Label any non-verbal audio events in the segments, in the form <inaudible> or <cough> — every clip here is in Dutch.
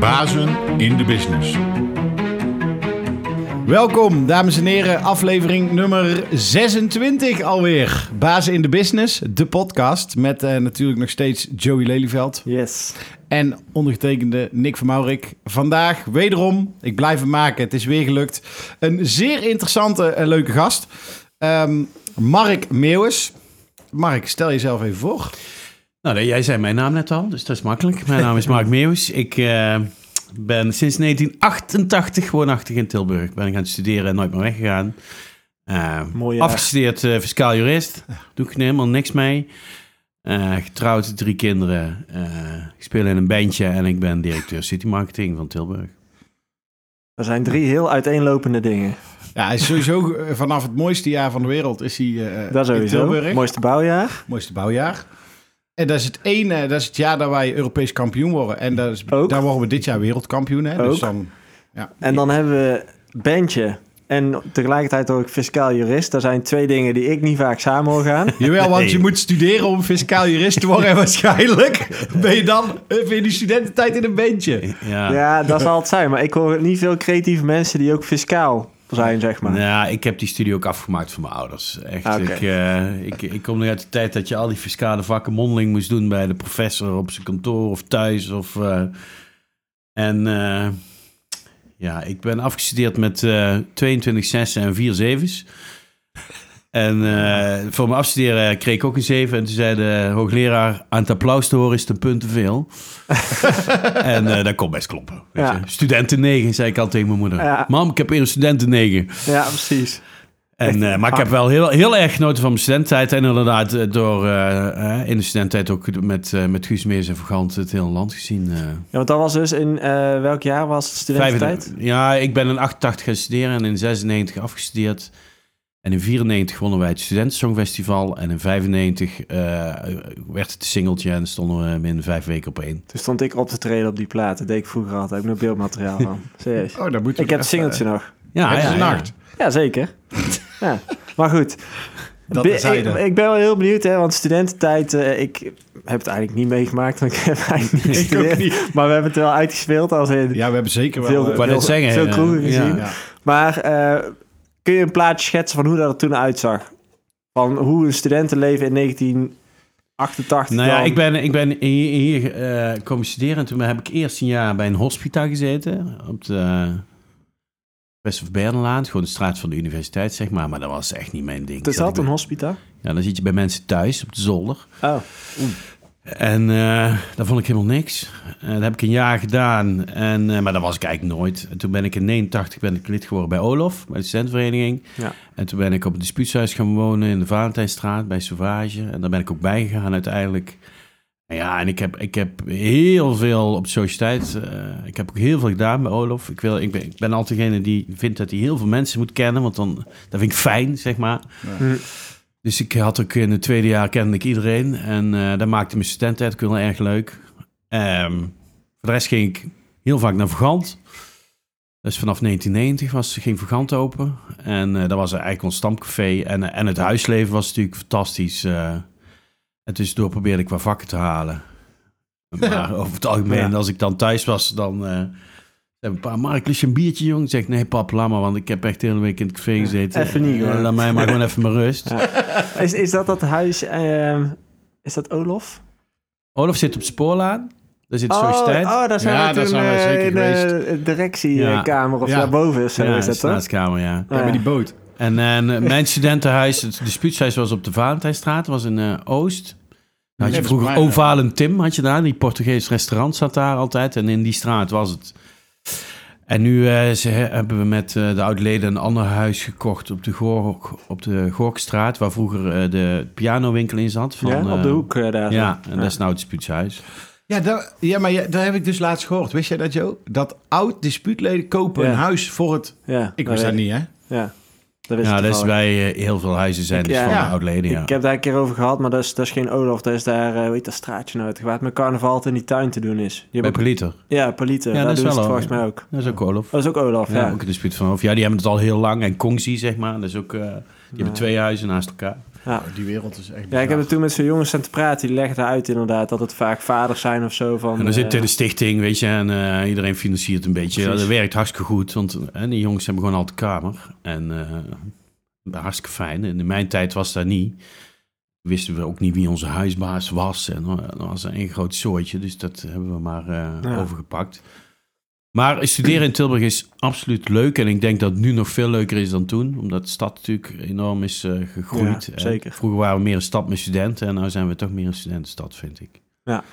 Bazen in de business. Welkom, dames en heren. Aflevering nummer 26 alweer. Bazen in de Business, de podcast. Met eh, natuurlijk nog steeds Joey Lelyveld. Yes. En ondergetekende Nick van Maurik. Vandaag wederom, ik blijf het maken, het is weer gelukt. Een zeer interessante en leuke gast. Ehm, Mark Meeuwis. Mark, stel jezelf even voor. Nou, jij zei mijn naam net al, dus dat is makkelijk. Mijn naam is Mark Meeuwis. Ik uh, ben sinds 1988 woonachtig in Tilburg. Ben ik aan het studeren en nooit meer weggegaan. Uh, Mooi, afgestudeerd uh, fiscaal jurist. Doe ik helemaal niks mee. getrouwd, drie kinderen. ik speel in een bandje en ik ben directeur city marketing van Tilburg. Er zijn drie heel uiteenlopende dingen. Ja, hij is sowieso vanaf het mooiste jaar van de wereld is hij uh, dat sowieso. in Tilburg. Mooiste bouwjaar. Mooiste bouwjaar. En dat is het ene, dat is het jaar dat wij Europees kampioen worden. En dat is, daar worden we dit jaar wereldkampioen. Hè? Dus dan, ja. En dan hebben we bandje en tegelijkertijd ook fiscaal jurist. Dat zijn twee dingen die ik niet vaak samen hoor gaan. <laughs> Jawel, want je moet studeren om fiscaal jurist te worden. En <laughs> waarschijnlijk ben je dan in die studententijd in een bandje. Ja. ja, dat zal het zijn. Maar ik hoor niet veel creatieve mensen die ook fiscaal zijn, zeg maar. Ja, ik heb die studie ook afgemaakt voor mijn ouders. Echt, ik, uh, ik, ik kom nu uit de tijd dat je al die fiscale vakken mondeling moest doen bij de professor op zijn kantoor of thuis. Of, uh, en uh, ja, ik ben afgestudeerd met 22 zessen en 4 zevens. En uh, voor mijn afstuderen kreeg ik ook een 7. En toen zei de hoogleraar: aan het applaus te horen is het een punt te veel. <laughs> en uh, dat kon best kloppen. Ja. Studenten 9, zei ik al tegen mijn moeder. Ja. Mam, ik heb weer een studenten 9. Ja, precies. En, uh, maar ik heb wel heel, heel erg genoten van mijn studententijd. En inderdaad, door in de studententijd ook met, met Guus Meers en Vergant het hele land gezien. Ja, want dat was dus in welk jaar was het studententijd? ja, ik ben in 88 gaan studeren en in 96 afgestudeerd. En in 94 wonnen wij het Studentensongfestival. En in 95 uh, werd het een singeltje en stonden we binnen vijf weken op één. Toen stond ik op te treden op die platen. deed ik vroeger altijd. Heb ik nog beeldmateriaal van. <laughs> Serieus. Oh, dat moet ik heb het singeltje uh, nog. Ja, ja, ja, nacht. Ja, zeker. <laughs> ja. Maar goed. Dat Be ik, ik, ben wel heel benieuwd, hè, want studententijd, uh, ik heb het eigenlijk niet meegemaakt, want ik heb eigenlijk niet <laughs> gestudeerd. Niet. Maar we hebben het wel uitgespeeld als in... Ja, we hebben zeker wel... Veel, veel, veel, veel kroegen gezien. Ja. Maar Kun je een plaatje schetsen van hoe dat er toen uitzag? Van hoe een studentenleven in 1988. Nou ja, ik ben, ik ben hier, hier uh, komen studeren. En toen heb ik eerst een jaar bij een hospita gezeten. Op de West Bernlaan, gewoon de straat van de universiteit, zeg maar. Maar dat was echt niet mijn ding. Is dat een hospita? Ja, dan zit je bij mensen thuis op de zolder. Oh. En uh, dat vond ik helemaal niks. Uh, dat heb ik een jaar gedaan, en, uh, maar dat was ik eigenlijk nooit. En toen ben ik in 89 ben ik lid geworden bij Olof, bij de studentenvereniging. Ja. En toen ben ik op het dispuutshuis gaan wonen in de Valentijnstraat bij Sauvage. En daar ben ik ook bij gegaan uiteindelijk. En ja, en ik heb, ik heb heel veel op de sociëteit. ik heb ook heel veel gedaan bij Olof. Ik, wil, ik, ben, ik ben altijd degene die vindt dat hij heel veel mensen moet kennen, want dan dat vind ik fijn, zeg maar. Ja. Dus ik had ook in het tweede jaar kende ik iedereen. En uh, dat maakte mijn studententijd ook erg leuk. Um, voor de rest ging ik heel vaak naar Vergant. Dus vanaf 1990 was, ging Vergant open. En uh, dat was eigenlijk een stamcafé. En, uh, en het huisleven was natuurlijk fantastisch. en tussendoor probeerde ik wat vakken te halen. Maar <laughs> over het algemeen, als ik dan thuis was, dan een paar Mark, lust je een biertje, jong? Zeg nee, pap, laat maar, want ik heb echt de hele week in het café gezeten. Even niet, hoor. laat mij maar gewoon even mijn rust. Is, is dat dat huis, uh, is dat Olof? Olof zit op Spoorlaan. Daar zit de oh, sociëteit. Oh, daar zijn ja, we toen uh, zeker in de directiekamer of ja. daarboven of zo ja, is dat, staatskamer, ja. ja. Met die boot. En, en mijn studentenhuis, het dispuutshuis was op de Valentijnstraat, was in uh, Oost. Dan had je vroeger Ovalen Tim, had je daar. Die Portugees restaurant zat daar altijd. En in die straat was het en nu uh, ze, hebben we met uh, de oud-leden een ander huis gekocht op de, Gork, op de Gorkstraat, waar vroeger uh, de pianowinkel in zat. Van, ja, op de hoek daar. Ja, en dat is nou het dispuutshuis. Ja, daar, ja maar ja, daar heb ik dus laatst gehoord. Wist jij dat, Joe? Dat oud dispuutleden kopen een huis voor het... Ja, ik wist dat niet, hè? Ja. Dat ja, dat is bij uh, heel veel huizen zijn ik, dus ja, van ja. oud-leden, ja. Ik heb daar een keer over gehad, maar dat is, dat is geen Olaf. Dat is daar, uh, hoe heet dat straatje nou? Waar het met carnaval altijd in die tuin te doen is. Bij Politer? Ja, Politer. Ja, daar dat is wel volgens mij ook. Dat is ook Olaf. Dat is ook Olaf, ja. Ook een dispuut van Olaf. Ja, die hebben het al heel lang. En Kongzi, zeg maar, dat is ook... Uh, die hebben twee huizen naast elkaar. Ja. Die wereld is echt Ja, ik heb er toen met zo'n jongens aan te praten. Die legden uit inderdaad dat het vaak vaders zijn of zo. Van, en dan zit uh, de stichting, weet je, en uh, iedereen financiert een beetje. Ja, dat werkt hartstikke goed, want uh, die jongens hebben gewoon altijd kamer. En hartstikke fijn. En in mijn tijd was dat niet. Wisten we ook niet wie onze huisbaas was. En dat was een groot soortje, dus dat hebben we maar ja. overgepakt. Maar studeren in Tilburg is absoluut leuk. En ik denk dat het nu nog veel leuker is dan toen. Omdat de stad natuurlijk enorm is uh, gegroeid. Ja, zeker. Vroeger waren we meer een stad met studenten. En nu zijn we toch meer een studentenstad, vind ik. Ja.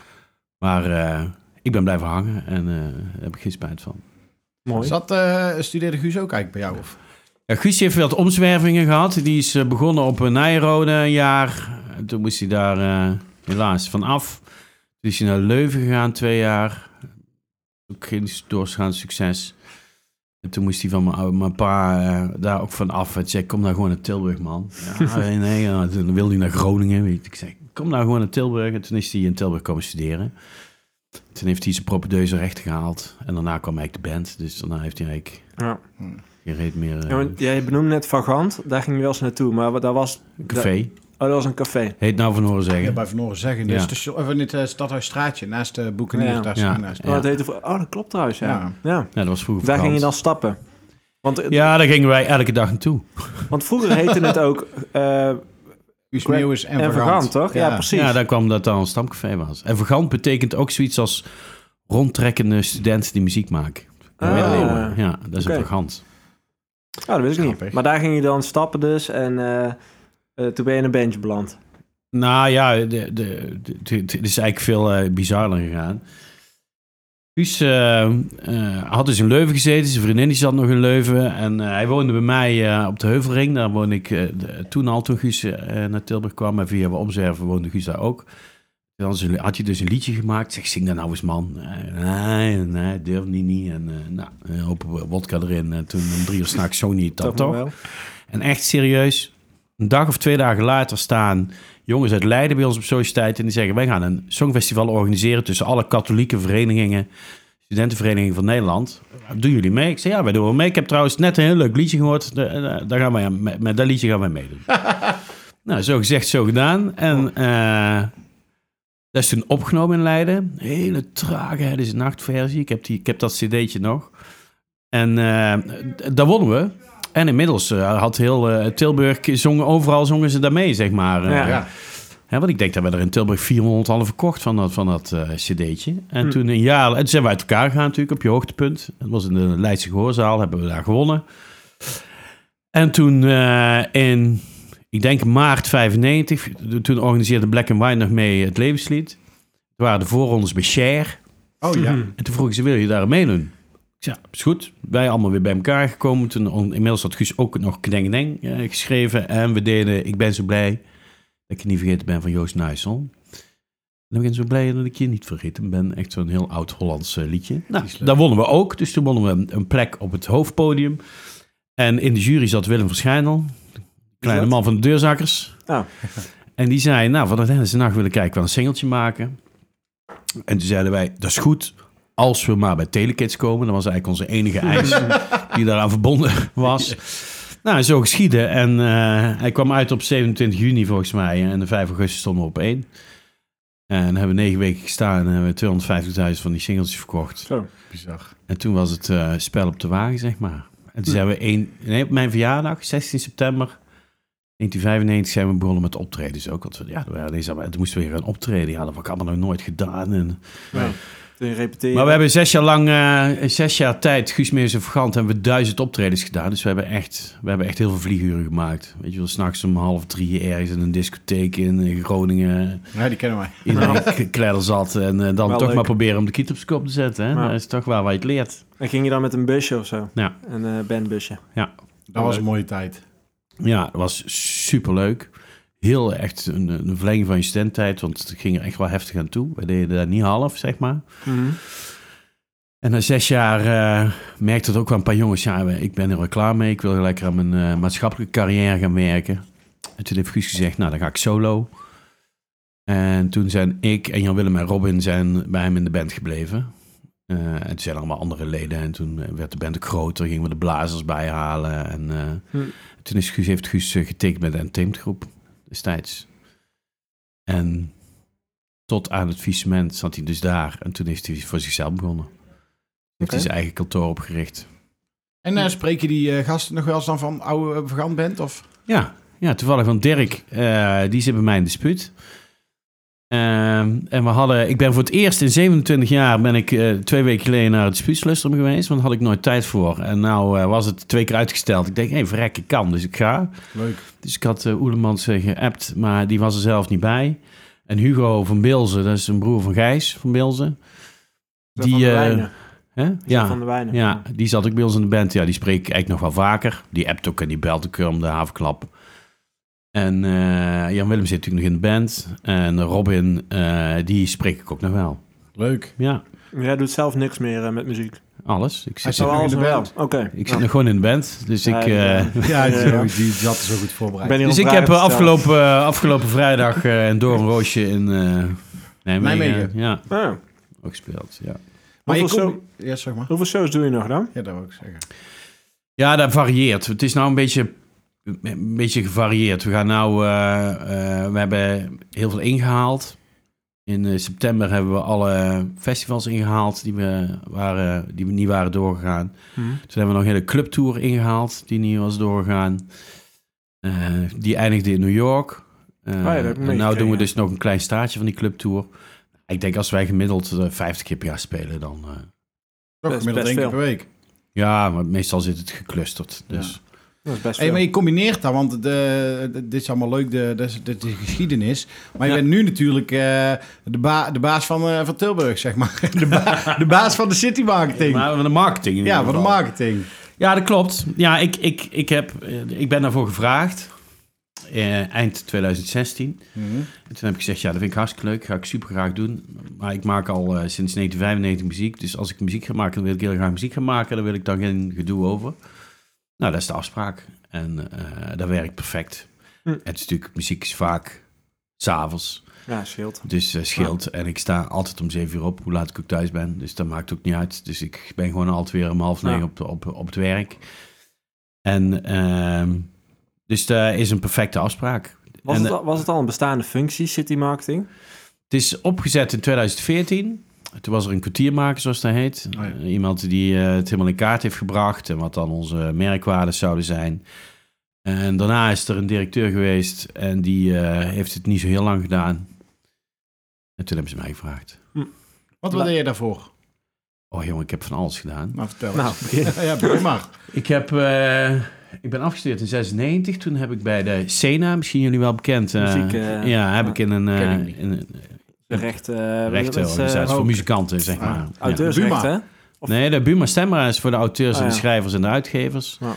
Maar uh, ik ben blijven hangen. En uh, daar heb ik geen spijt van. Mooi. Zat, studeerde Guus ook eigenlijk bij jou? Of? Ja, Guus heeft wat omzwervingen gehad. Die is begonnen op Nijrode een jaar. En toen moest hij daar helaas van af. Toen is hij naar Leuven gegaan twee jaar ook geen doorgaand succes. En toen moest hij van mijn pa uh, daar ook van af. Het zei, kom nou gewoon naar Tilburg, man. Ja, <laughs> nee, nee. En toen wilde hij naar Groningen. Weet ik zei, kom nou gewoon naar Tilburg. En toen is hij in Tilburg komen studeren. Toen heeft hij zijn propedeuse recht gehaald. En daarna kwam eigenlijk de band. Dus daarna heeft hij eigenlijk ja. geen reet meer... Uh, ja, jij benoemde net Vagant. Daar ging je wel eens naartoe. Maar daar was... Een café. Oh, dat was een café. Heet nou Van Horen Zeggen. Ja, bij Van Horen Zeggen. Ja. Dus of in het uh, Stadhuisstraatje, naast de Boekenier. Ja. ja. Naast, oh, dat heette, oh, dat klopt trouwens, ja. Ja, ja. ja dat was vroeger Daar ging je dan stappen. Want, ja, daar gingen wij elke dag naartoe. Want vroeger heette het ook... Uh, Meeuwis en, en Vergant, toch? Ja. precies. Ja, daar kwam dat dan een stamcafé was. En Vergant betekent ook zoiets als rondtrekkende studenten die muziek maken. Ah. Ja, dat is okay. een Vergant. Oh, dat wist ik niet. Maar daar ging je dan stappen dus en uh, uh, toen ben je in een bandje beland. Nou ja, het is eigenlijk veel uh, bizarder gegaan. Guus uh, uh, had dus in Leuven gezeten. Zijn vriendin die zat nog in Leuven. En hij woonde bij mij op de Heuvelring. Daar woonde ik de, toen al, toen Guus naar Tilburg kwam. En via we omzerven woonde Guus daar ook. Dan had hij dus een liedje gemaakt. Zeg, zing dat nou eens, man. nee, nee, durf niet, niet. En nou, een hoop wodka erin. En toen om drie uur s'nachts zong hij dat toch. En echt serieus, een dag of twee dagen later staan jongens uit Leiden bij ons op Sociëteit. En die zeggen, wij gaan een songfestival organiseren tussen alle katholieke verenigingen, studentenverenigingen van Nederland. Doen jullie mee? Ik zei, ja, wij doen wel mee. Ik heb trouwens net een heel leuk liedje gehoord. Daar gaan wij, met, met dat liedje gaan wij meedoen. <laughs> nou, zo gezegd, zo gedaan. En uh, dat is toen opgenomen in Leiden. Hele trage, het is een nachtversie. Ik heb, die, ik heb dat cd'tje nog. En uh, daar wonnen we. En inmiddels uh, had heel uh, Tilburg zongen, overal zongen ze daarmee, zeg maar. Ja. ja. Hè, want ik denk dat we er in Tilburg 400 hadden verkocht van dat, van dat uh, cd'tje. En hm. toen een jaar, en toen zijn we uit elkaar gegaan natuurlijk op je hoogtepunt. Dat was in de Leidse Gehoorzaal, hebben we daar gewonnen. En toen in, ik denk maart 95, toen organiseerde Black and White nog mee het levenslied. Toen waren de voorrondes bij Cher. Oh ja. En toen vroegen ze, wil je daar meedoen? Ja, is goed. Wij allemaal weer bij elkaar gekomen. Toen, inmiddels had Guus ook nog Kdeng Deng uh, geschreven. En we deden Ik ben zo blij dat ik je niet vergeten ben van Joost Nuissel. En ik ben zo blij dat ik je niet vergeten ben. Echt zo'n heel oud-Hollands uh, liedje. Nou, daar wonnen we ook. Dus toen wonnen we een plek op het hoofdpodium. En in de jury zat Willem Verschijnel. Kleine man van de deurzakkers. Oh. <laughs> En die zei, nou, van de nacht willen kijken wel een singeltje maken. En toen zeiden wij, dat is goed als we maar bij Telekids komen. Dat was eigenlijk onze enige <laughs> eis die daaraan verbonden was. Nou, zo geschieden. En uh, hij kwam uit op 27 juni volgens mij. En de 5 augustus stonden we op 1. En hebben we negen weken gestaan en hebben we 250.000 van die singeltjes verkocht. Zo, bizar. En toen was het uh, spel op de wagen, zeg maar. En toen zijn we één, nee, op mijn verjaardag, 16 september 1995, zijn we begonnen met optredens ook. Want we, ja, toen moesten we weer gaan optreden. Ja, dat heb ik allemaal nog nooit gedaan. En, nee repeteren. Maar we hebben zes jaar lang, uh, zes jaar tijd, Guus Meers en Vergant, hebben we duizend optredens gedaan. Dus we hebben echt, we hebben echt heel veel vlieguren gemaakt. Weet je wel, s'nachts om half drie ergens in een discotheek in Groningen. Ja, die kennen wij. Iedereen <laughs> kleider zat en uh, dan toch maar proberen om de kiet op zijn kop te zetten. Hè? Dat is toch waar waar je het leert. En ging je dan met een busje of zo? Ja. Een uh, bandbusje? Ja. Dat was een mooie tijd. Ja, dat was superleuk heel echt een, een verlenging van je studententijd, want het ging er echt wel heftig aan toe. We deden daar niet half, zeg maar. Mhm. En na zes jaar uh, merkte het ook wel een paar jongens, ja, ik ben er wel klaar mee. Ik wil lekker aan mijn uh, maatschappelijke carrière gaan werken. En toen heeft Guus gezegd, nou, dan ga ik solo. En toen zijn ik en Jan-Willem en Robin zijn bij hem in de band gebleven. Uh, en toen zijn er allemaal andere leden. En toen werd de band ook groter, gingen we de blazers bijhalen. En hm. toen is Guus, heeft Guus getekend met de Untamed groep. Destijds. En tot aan het visement zat hij dus daar. En toen is hij voor zichzelf begonnen. Heeft hij zijn eigen kantoor opgericht. En uh, spreek je die uh, gasten nog wel eens dan van oude vergant bent? Of? Ja, ja, toevallig van Dirk. Uh, die zit bij mij in de Ehm, en we hadden, ik ben voor het eerst in 27 jaar ben ik uh, twee weken geleden naar het spuitslustrum geweest, want daar had ik nooit tijd voor. En nou uh, was het twee keer uitgesteld. Ik denk, hé, hey, verrek, ik kan, dus ik ga. Leuk. Dus ik had uh, Oelemans geappt, maar die was er zelf niet bij. En Hugo van Bilzen, dat is een broer van Gijs van Bilzen. Die, van de. Hè? Ja, van de Wijnen. ja, die zat ook bij ons in de band. Ja, die spreek ik eigenlijk nog wel vaker. Die appt ook en die belt ook om de havenklap. En uh, Jan Willem zit natuurlijk nog in de band. En Robin, uh, die spreek ik ook nog wel. Leuk. Ja. Jij doet zelf niks meer uh, met muziek? Alles. Ik zit, nog in de band. Oké. Okay. Ik zit nog gewoon in de band. Dus ja, ik... ja, ja, <laughs> die zat zo goed voorbereid. Dus ik heb afgelopen, afgelopen vrijdag een Doornroosje in Nijmegen, Nijmegen. Ja. Ah. Ook gespeeld, ja. Maar hoeveel, kom... show... ja, zeg maar. hoeveel shows doe je nog dan? Ja, dat wil ik zeggen. Ja, dat varieert. Het is nou een beetje een beetje gevarieerd. We gaan nou, uh, uh, we hebben heel veel ingehaald. In uh, september hebben we alle festivals ingehaald die, we waren, die we niet waren doorgegaan. Hmm. Toen hebben we nog een hele clubtour ingehaald die niet was doorgegaan. die eindigde in New York. Oh ja, en nou doen we dus nog een klein staartje van die clubtour. Ik denk als wij gemiddeld 50 keer per jaar spelen, dan... Toch gemiddeld één keer per week. Ja, maar meestal zit het geclusterd. Dus... Ja. Dat is best hey, maar je combineert dat, want de, de, dit is allemaal leuk, de, de, de, de geschiedenis. Maar je Ja. bent nu natuurlijk uh, de, ba de baas van, uh, van Tilburg, zeg maar. <laughs> De, ba de baas van de city marketing. Maar van de marketing in ja, van de marketing. Ja, dat klopt. Ja, ik, ik, ik, heb, eh, ik ben daarvoor gevraagd. eh, eind 2016. Mhm. En toen heb ik gezegd, ja, dat vind ik hartstikke leuk. Ga ik super graag doen. Maar ik maak al eh, sinds 1995 muziek. Dus als ik muziek ga maken, dan wil ik heel graag muziek gaan maken. Daar wil ik dan geen gedoe over. Nou, dat is de afspraak. En eh, dat werkt perfect. Hm. Het is natuurlijk, muziek is vaak s'avonds. Ja, scheelt. Dus eh scheelt. En ik sta altijd om zeven uur op, hoe laat ik ook thuis ben. Dus dat maakt ook niet uit. Dus ik ben gewoon altijd weer om half negen Ja. op, op, op het werk. En ehm, dus dat is een perfecte afspraak. Was, En, het, eh, al, was het al een bestaande functie, city marketing? Het is opgezet in 2014. Toen was er een kwartiermaker, zoals dat heet. Oh ja. Eh, iemand die eh, het helemaal in kaart heeft gebracht en wat dan onze merkwaarden zouden zijn. En daarna is er een directeur geweest en die eh, heeft het niet zo heel lang gedaan. En toen hebben ze mij gevraagd. Wat wat deed je daarvoor? Oh jongen, ik heb van alles gedaan. Nou, vertel Nou, eens. begin. <laughs> ja, begin maar. Ik, heb, eh, ik ben afgestudeerd in 96. Toen heb ik bij de Sena, misschien jullie wel bekend. eh, Muziek, eh, ja, heb ja. ik in een, eh, in een De recht, eh, rechtenorganisatie wat is, eh, voor muzikanten, zeg Ah, maar. Ja. Hè? Of- Nee, de Buma Stemra is voor de auteurs en Ah, de ja. schrijvers en de uitgevers. Ja.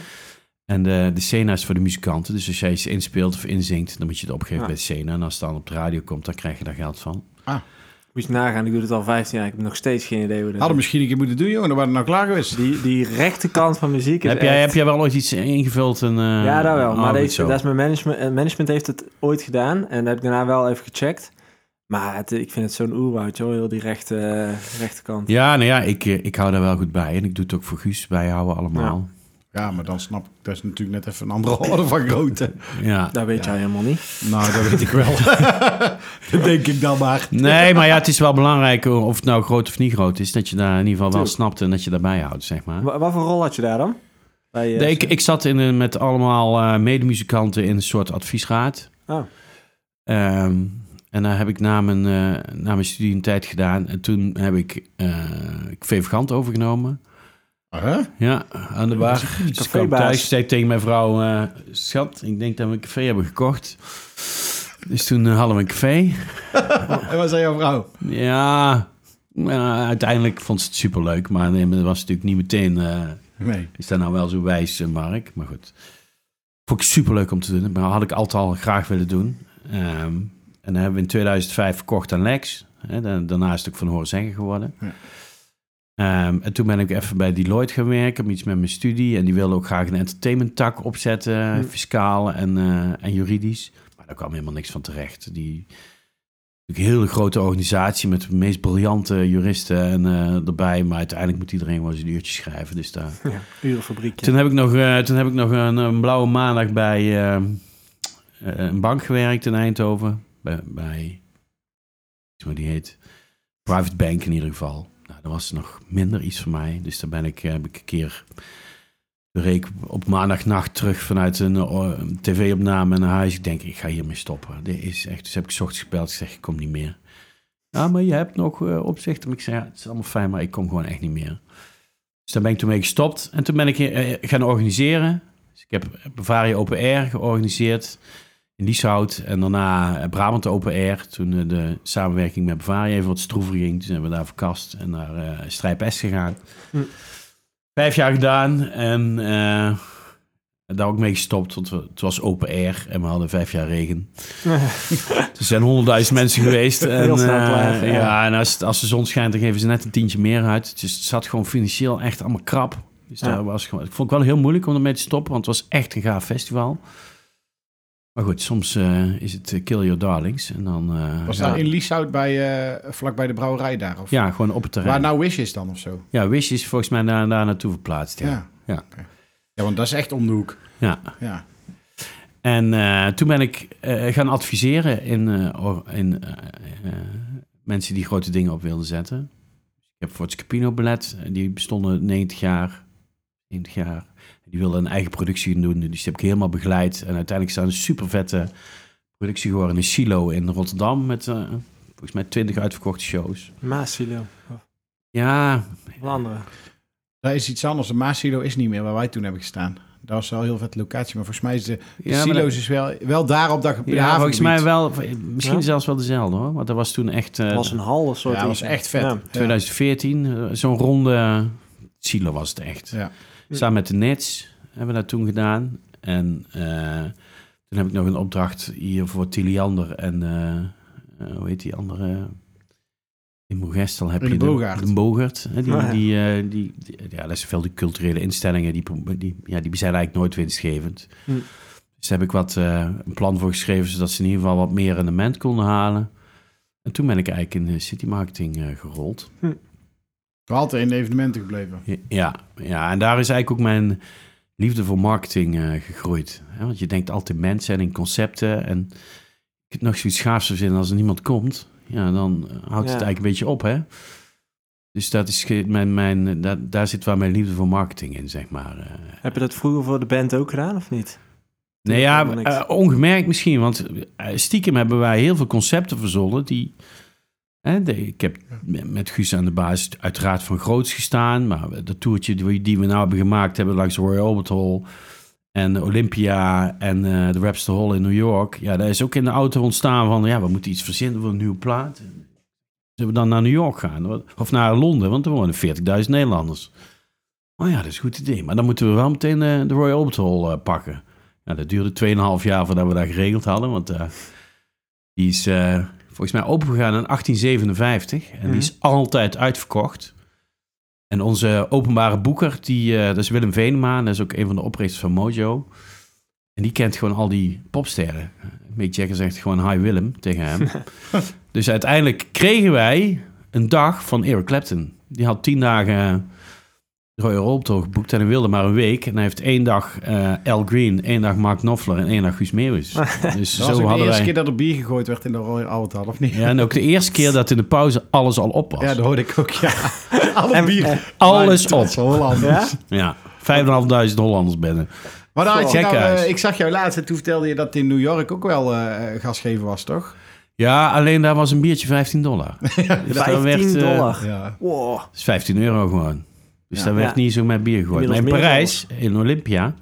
En de, de Sena is voor de muzikanten. Dus als jij iets inspeelt of inzingt, dan moet je het opgeven bij de Sena. En als het dan op de radio komt, dan krijg je daar geld van. Moet je nagaan, ik doe het al 15 jaar. Ik heb nog steeds geen idee hoe dat Hadden we misschien een keer moeten doen, jongen. Dan waren we nou klaar geweest. Die, die rechterkant van muziek is Heb jij, echt- heb jij wel ooit iets ingevuld? En, eh, Ja, dat wel. oh, Maar deze, zo. dat is mijn management. eh, Management heeft het ooit gedaan. En dat heb ik daarna wel even gecheckt. Maar het, ik vind het zo'n oerwoud, joh. Heel die rechte, eh, rechterkant. Ja, nou ja, ik, eh, ik hou daar wel goed bij. En ik doe het ook voor Guus bijhouden allemaal. Ja, maar dan snap ik, dat is natuurlijk net even een andere orde van grootte. Ja. Dat weet Ja. jij helemaal niet. Nou, dat weet ik wel. <laughs> dat denk ik dan maar. Nee, maar ja, het is wel belangrijk of het nou groot of niet groot is. Dat je daar in ieder geval wel snapt en dat je daarbij houdt, zeg maar. Wa- wat voor rol had je daar dan? Bij, eh, Nee, ik, ik zat in een, met allemaal eh, medemuzikanten in een soort adviesraad. Oh. Ehm, en daar heb ik na mijn, eh, na mijn studie een tijd gedaan. En toen heb ik uh, overgenomen. Huh? Ja, aan de bar. Dus ik kwam thuis, zei tegen mijn vrouw... eh, Schat, ik denk dat we een café hebben gekocht. Dus toen hadden we een café. <laughs> En wat zei jouw vrouw? Ja, uiteindelijk vond ze het superleuk. Maar nee, maar dat was natuurlijk niet meteen... Nee. is dat nou wel zo wijs, Mark? Maar goed. Vond ik superleuk om te doen. Dat had ik altijd al graag willen doen. Ehm, en dan hebben we in 2005 verkocht aan Lex. Daarna is het ook van horen zeggen geworden. Ja. Ehm, en toen ben ik even bij Deloitte gaan werken, om iets met mijn studie. En die wilde ook graag een entertainment tak opzetten, fiscaal en, eh, en juridisch. Maar daar kwam helemaal niks van terecht. Die een hele grote organisatie met de meest briljante juristen en, eh, erbij. Maar uiteindelijk moet iedereen wel eens een uurtje schrijven. Dus daar, Ja, urenfabriekje. toen heb ik nog, eh, toen heb ik nog een, een blauwe maandag bij, een bank gewerkt in Eindhoven. Bij, bij die heet. Private Bank in ieder geval. Nou, dat was nog minder iets voor mij. Dus daar ben ik, heb ik een keer op maandagnacht terug vanuit een tv-opname naar huis. Ik denk, ik ga hiermee stoppen. Dit is echt. Dus heb ik s ochtends gebeld. Ik zeg, ik kom niet meer. Ja, maar je hebt nog opzicht. En ik zei, ja, het is allemaal fijn, maar ik kom gewoon echt niet meer. Dus daar ben ik toen mee gestopt. En toen ben ik gaan organiseren. Dus ik heb Bavaria Open Air georganiseerd in Lieshout. En daarna Brabant Open Air. Toen de samenwerking met Bavaria even wat stroever ging. Toen zijn we daar verkast en naar uh, Strijp S gegaan. Hm. Vijf jaar gedaan en uh, daar ook mee gestopt, want het was open air en we hadden vijf jaar regen. <laughs> er zijn honderdduizend mensen geweest. En, uh, ja. ja. en als, als de zon schijnt, dan geven ze net een tientje meer uit. Dus het zat gewoon financieel echt allemaal krap. Dus daar was ik vond het wel heel moeilijk om ermee te stoppen, want het was echt een gaaf festival. Maar goed, soms uh, is het Kill Your Darlings. En dan, uh, Was dat in Lieshout bij, uh, vlakbij de brouwerij daar? Of? Ja, gewoon op het terrein. Waar nou Wish is dan of zo? Ja, Wish is volgens mij daar, daar naartoe verplaatst. Ja, ja. Ja. Okay. ja, want dat is echt om de hoek. Ja. ja. En toen ben ik gaan adviseren in, in mensen die grote dingen op wilden zetten. Ik heb voor het Scapino belet, die bestonden 90 jaar, 90 jaar. Die wilde een eigen productie doen. Dus die heb ik helemaal begeleid. En uiteindelijk staan een super vette productie geworden in Silo in Rotterdam. Met uh, volgens mij twintig uitverkochte shows. Maas Silo. Ja. Of andere. Dat is iets anders. De Maas Silo is niet meer waar wij toen hebben gestaan. Dat was wel een heel vet locatie. Maar volgens mij is de, de ja, silo's is wel, wel daar op dat Ja, volgens mij wel. Misschien zelfs wel dezelfde hoor. Want dat was toen echt... Uh, dat was een halve soort... Ja, dat was echt vet. 2014. Uh, Zo'n ronde silo was het echt. Ja. Samen met de Nets hebben we dat toen gedaan. En uh, toen heb ik nog een opdracht hier voor Tiliander en uh, hoe heet die andere? In Mogestel heb je de Bogart. De, Bogart die, oh, ja. die, die, die, ja, dat is veel de culturele instellingen, die, die, ja, die zijn eigenlijk nooit winstgevend. Hm. Dus daar heb ik wat een plan voor geschreven, zodat ze in ieder geval wat meer rendement konden halen. En toen ben ik eigenlijk in city marketing gerold. Hm. Altijd in de evenementen gebleven. Ja, ja, en daar is eigenlijk ook mijn liefde voor marketing uh, gegroeid. Want je denkt altijd mensen en in concepten. En ik het nog zoiets gaafs vinden als er niemand komt. Ja, dan houdt het eigenlijk een beetje op, hè. Dus dat is mijn, mijn, daar, daar zit waar mijn liefde voor marketing in, zeg maar. Eh. Heb je dat vroeger voor de band ook gedaan, of niet? Nee, ja, uh, ongemerkt misschien. Want stiekem hebben wij heel veel concepten verzonnen die ik heb met Guus aan de basis uiteraard van groots gestaan. Maar dat toertje die we nou hebben gemaakt hebben langs de Royal Albert Hall en Olympia en uh, de Webster Hall in New York. Ja, daar is ook in de auto ontstaan van, ja, we moeten iets verzinnen voor een nieuwe plaat. Zullen we dan naar New York gaan? Of naar Londen, want er wonen 40.000 Nederlanders. Oh ja, dat is een goed idee. Maar dan moeten we wel meteen uh, de Royal Albert Hall uh, pakken. Ja, dat duurde 2,5 jaar voordat we dat geregeld hadden, want die is volgens mij opengegaan in 1857. En die is mhm. altijd uitverkocht. En onze openbare boeker, die, uh, dat is Willem Venema. Dat is ook een van de oprichters van Mojo. En die kent gewoon al die popsterren. Mick Jagger zegt gewoon hi Willem tegen hem. <laughs> dus uiteindelijk kregen wij een dag van Eric Clapton. Die had tien dagen Royal Albert geboekt en hij wilde maar een week. En hij heeft één dag uh, Al Green, één dag Mark Knopfler en één dag Guus Meeuwis. <laughs> Dus dat zo was de eerste keer dat er bier gegooid werd in de Royal Albert of niet? Ja, en ook de eerste keer dat in de pauze alles al op was. Ja, dat hoorde ik ook, ja. <laughs> Alle bier. alles op. Hollanders. Ja, ja 5.500 Hollanders binnen. Maar dan had je nou, uh, ik zag jou laatst en toen vertelde je dat in New York ook wel uh, gasgeven was, toch? Ja, alleen daar was een biertje 15 dollar. <laughs> ja, 15 werd, dollar? ja. Wow. Dat is 15 euro gewoon. Dus daar werd niet zo met bier gegooid. Maar in Parijs, in Olympia,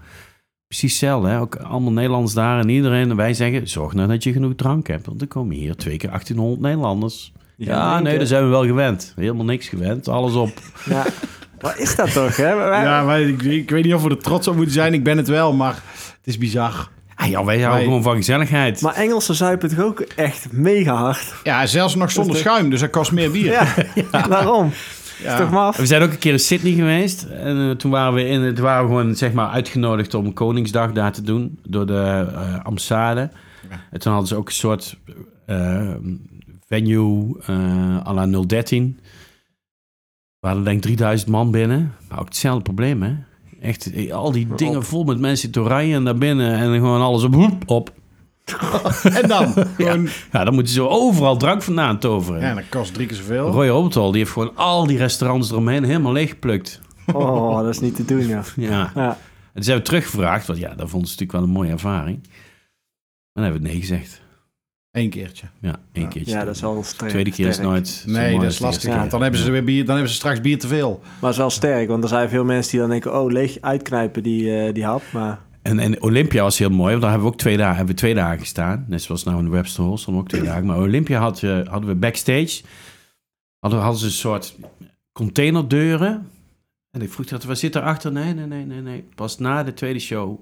precies hetzelfde. Hè? Ook allemaal Nederlanders daar en iedereen. En wij zeggen, zorg nou dat je genoeg drank hebt. Want er komen hier twee keer 1800 Nederlanders. Ja, nee, daar zijn we wel gewend. Helemaal niks gewend. Alles op. <laughs> Ja. Wat is dat toch, hè? Ja, wij, ik, ik, weet niet of we er trots op moeten zijn. Ik ben het wel, maar het is bizar. Ah, ja, wij houden gewoon van gezelligheid. Maar Engelsen zuipen toch ook echt mega hard? Ja, zelfs nog zonder schuim. Dus dat kost meer bier. Ja, <laughs> ja. waarom? Ja. We zijn ook een keer in Sydney geweest. En uh, toen waren we in het waren we gewoon zeg maar uitgenodigd om Koningsdag daar te doen door de uh, ambassade. Ja. En toen hadden ze ook een soort uh, venue à la 013. We hadden denk ik 3000 man binnen. Maar ook hetzelfde probleem hè. Echt al die dingen vol met mensen te rijden naar binnen en gewoon alles op. op. <laughs> en dan? Gewoon... Ja, dan moeten ze overal drank vandaan toveren. Ja, dat kost drie keer zoveel. Roy Obertol, die heeft gewoon al die restaurants eromheen helemaal leeggeplukt. Oh, dat is niet te doen, ja. <laughs> ja. ja. En ze hebben teruggevraagd, want ja, dat vonden ze natuurlijk wel een mooie ervaring. En dan hebben we nee gezegd. Eén keertje. Ja, één keertje. Ja, dat is wel sterk. Tweede keer is nooit. Nee, dat is lastig. Want dan hebben ze weer bier, dan hebben ze straks bier te veel. Maar het is wel sterk, want er zijn veel mensen die dan denken: oh, leeg uitknijpen die, uh, die hap. Maar en, en Olympia was heel mooi, want daar hebben we ook twee dagen, hebben we twee dagen gestaan. Net zoals nou in de Webster Hall stonden ook twee dagen. Maar Olympia had, uh, hadden we backstage, hadden, hadden ze een soort containerdeuren. En ik vroeg dat, waar zit erachter? Nee, nee, nee, nee, nee. Pas na de tweede show,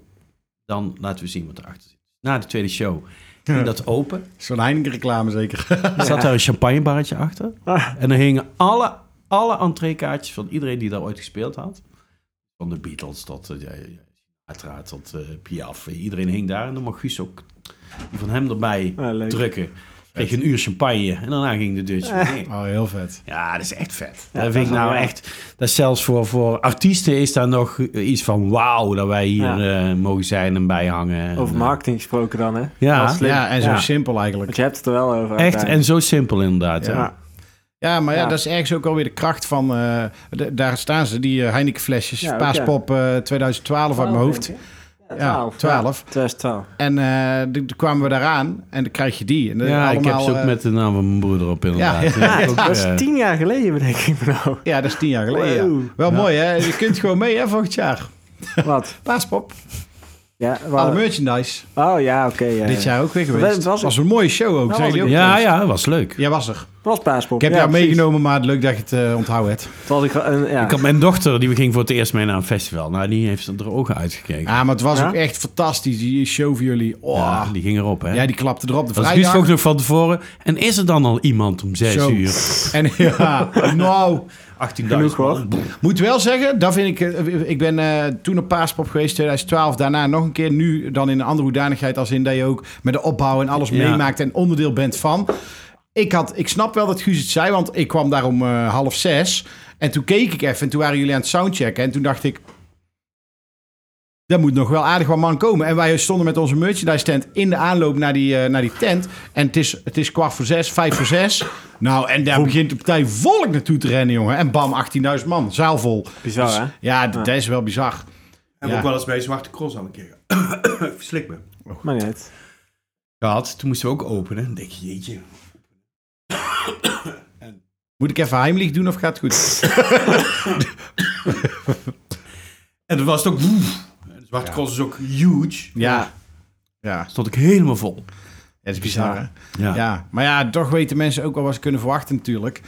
dan laten we zien wat erachter zit. Na de tweede show ging dat open. Zo'n Heineken reclame zeker. Er zat <laughs> daar een champagnebarretje achter. Ah. En er hingen alle, alle entreekaartjes van iedereen die daar ooit gespeeld had. Van de Beatles tot... Uh, Uiteraard tot uh, Piaf. Iedereen hing daar en dan mag Guus ook die van hem erbij ah, drukken. Kreeg een uur champagne en daarna ging de Dutch Oh, heel vet. Ja, dat is echt vet. dat vind ik nou echt... Dat zelfs voor, voor artiesten is daar nog iets van wauw... dat wij hier uh, mogen zijn en bijhangen. Over marketing gesproken dan, hè? Ja, ja en zo simpel eigenlijk. Want je hebt het er wel over. Echt en zo simpel inderdaad, ja. Ja, maar ja, dat is ergens ook alweer de kracht van... Uh, daar staan ze, die uh, Heineken flesjes. Ja, Paaspop uh, 2012 uit mijn hoofd. Ja, 12. 2012. En toen kwamen we daaraan en dan krijg je die. En ja, allemaal, ik heb ze ook met de naam van mijn broeder op inderdaad. <laughs> Ja, ja. dat is tien jaar geleden, denk ik nou. Ja, dat is tien jaar geleden, Wel mooi, hè? Je kunt gewoon mee, hè, volgend jaar. Wat? <laughs> Paaspop. Ja, Alle merchandise. Oh ja, oké. ja, Dit jaar ook weer geweest. Het was, was een mooie show ook. Nou, ook ja, ja, was leuk. Jij was er. Was paaspop. Ik heb jou meegenomen, maar leuk dat je het uh, onthouden hebt. Ik, uh, ja. ik had mijn dochter, die ging voor het eerst mee naar een festival. Nou, die heeft er ogen uitgekeken. Ja, maar het was ook echt fantastisch, die show voor jullie. Oh. Ja, die ging erop, hè? Ja, die klapte erop. De vrijdag. vroeg nog van tevoren. En is er dan al iemand om zes uur? En ja, nou... 18.000 Moet wel zeggen, dat vind ik... Eh, ik ben uh, toen op Paaspop geweest, 2012. Daarna nog een keer. Nu dan in een andere hoedanigheid als in dat je ook met de opbouw en alles meemaakt en onderdeel bent van. Ik, had, ik snap wel dat Guus het zei, want ik kwam daar om uh, half zes. En toen keek ik even en toen waren jullie aan het soundchecken. En toen dacht ik, daar moet nog wel aardig wat man komen. En wij stonden met onze merchandise tent in de aanloop naar die, uh, naar die tent. En het is, het is kwart voor zes, vijf voor zes. Nou, en daar begint de partij volk naartoe te rennen, jongen. En bam, 18.000 man, zaalvol. Bizar, dus, hè? Ja, dat is wel bizar. En ja. ook wel eens bij Zwarte Cross aan een keer. <coughs> Verslik me. Maar niet. Gehad, toen moesten we ook openen. Dan denk je, jeetje. Moet ik even heimelijk doen of gaat het goed? <laughs> en toen was het ook... Zwarte ja. Cross is ook huge. Ja. Ja. Stond ik helemaal vol. Ja, dat is bizar, Ja. ja. Maar ja, toch weten mensen ook wel wat ze kunnen verwachten natuurlijk.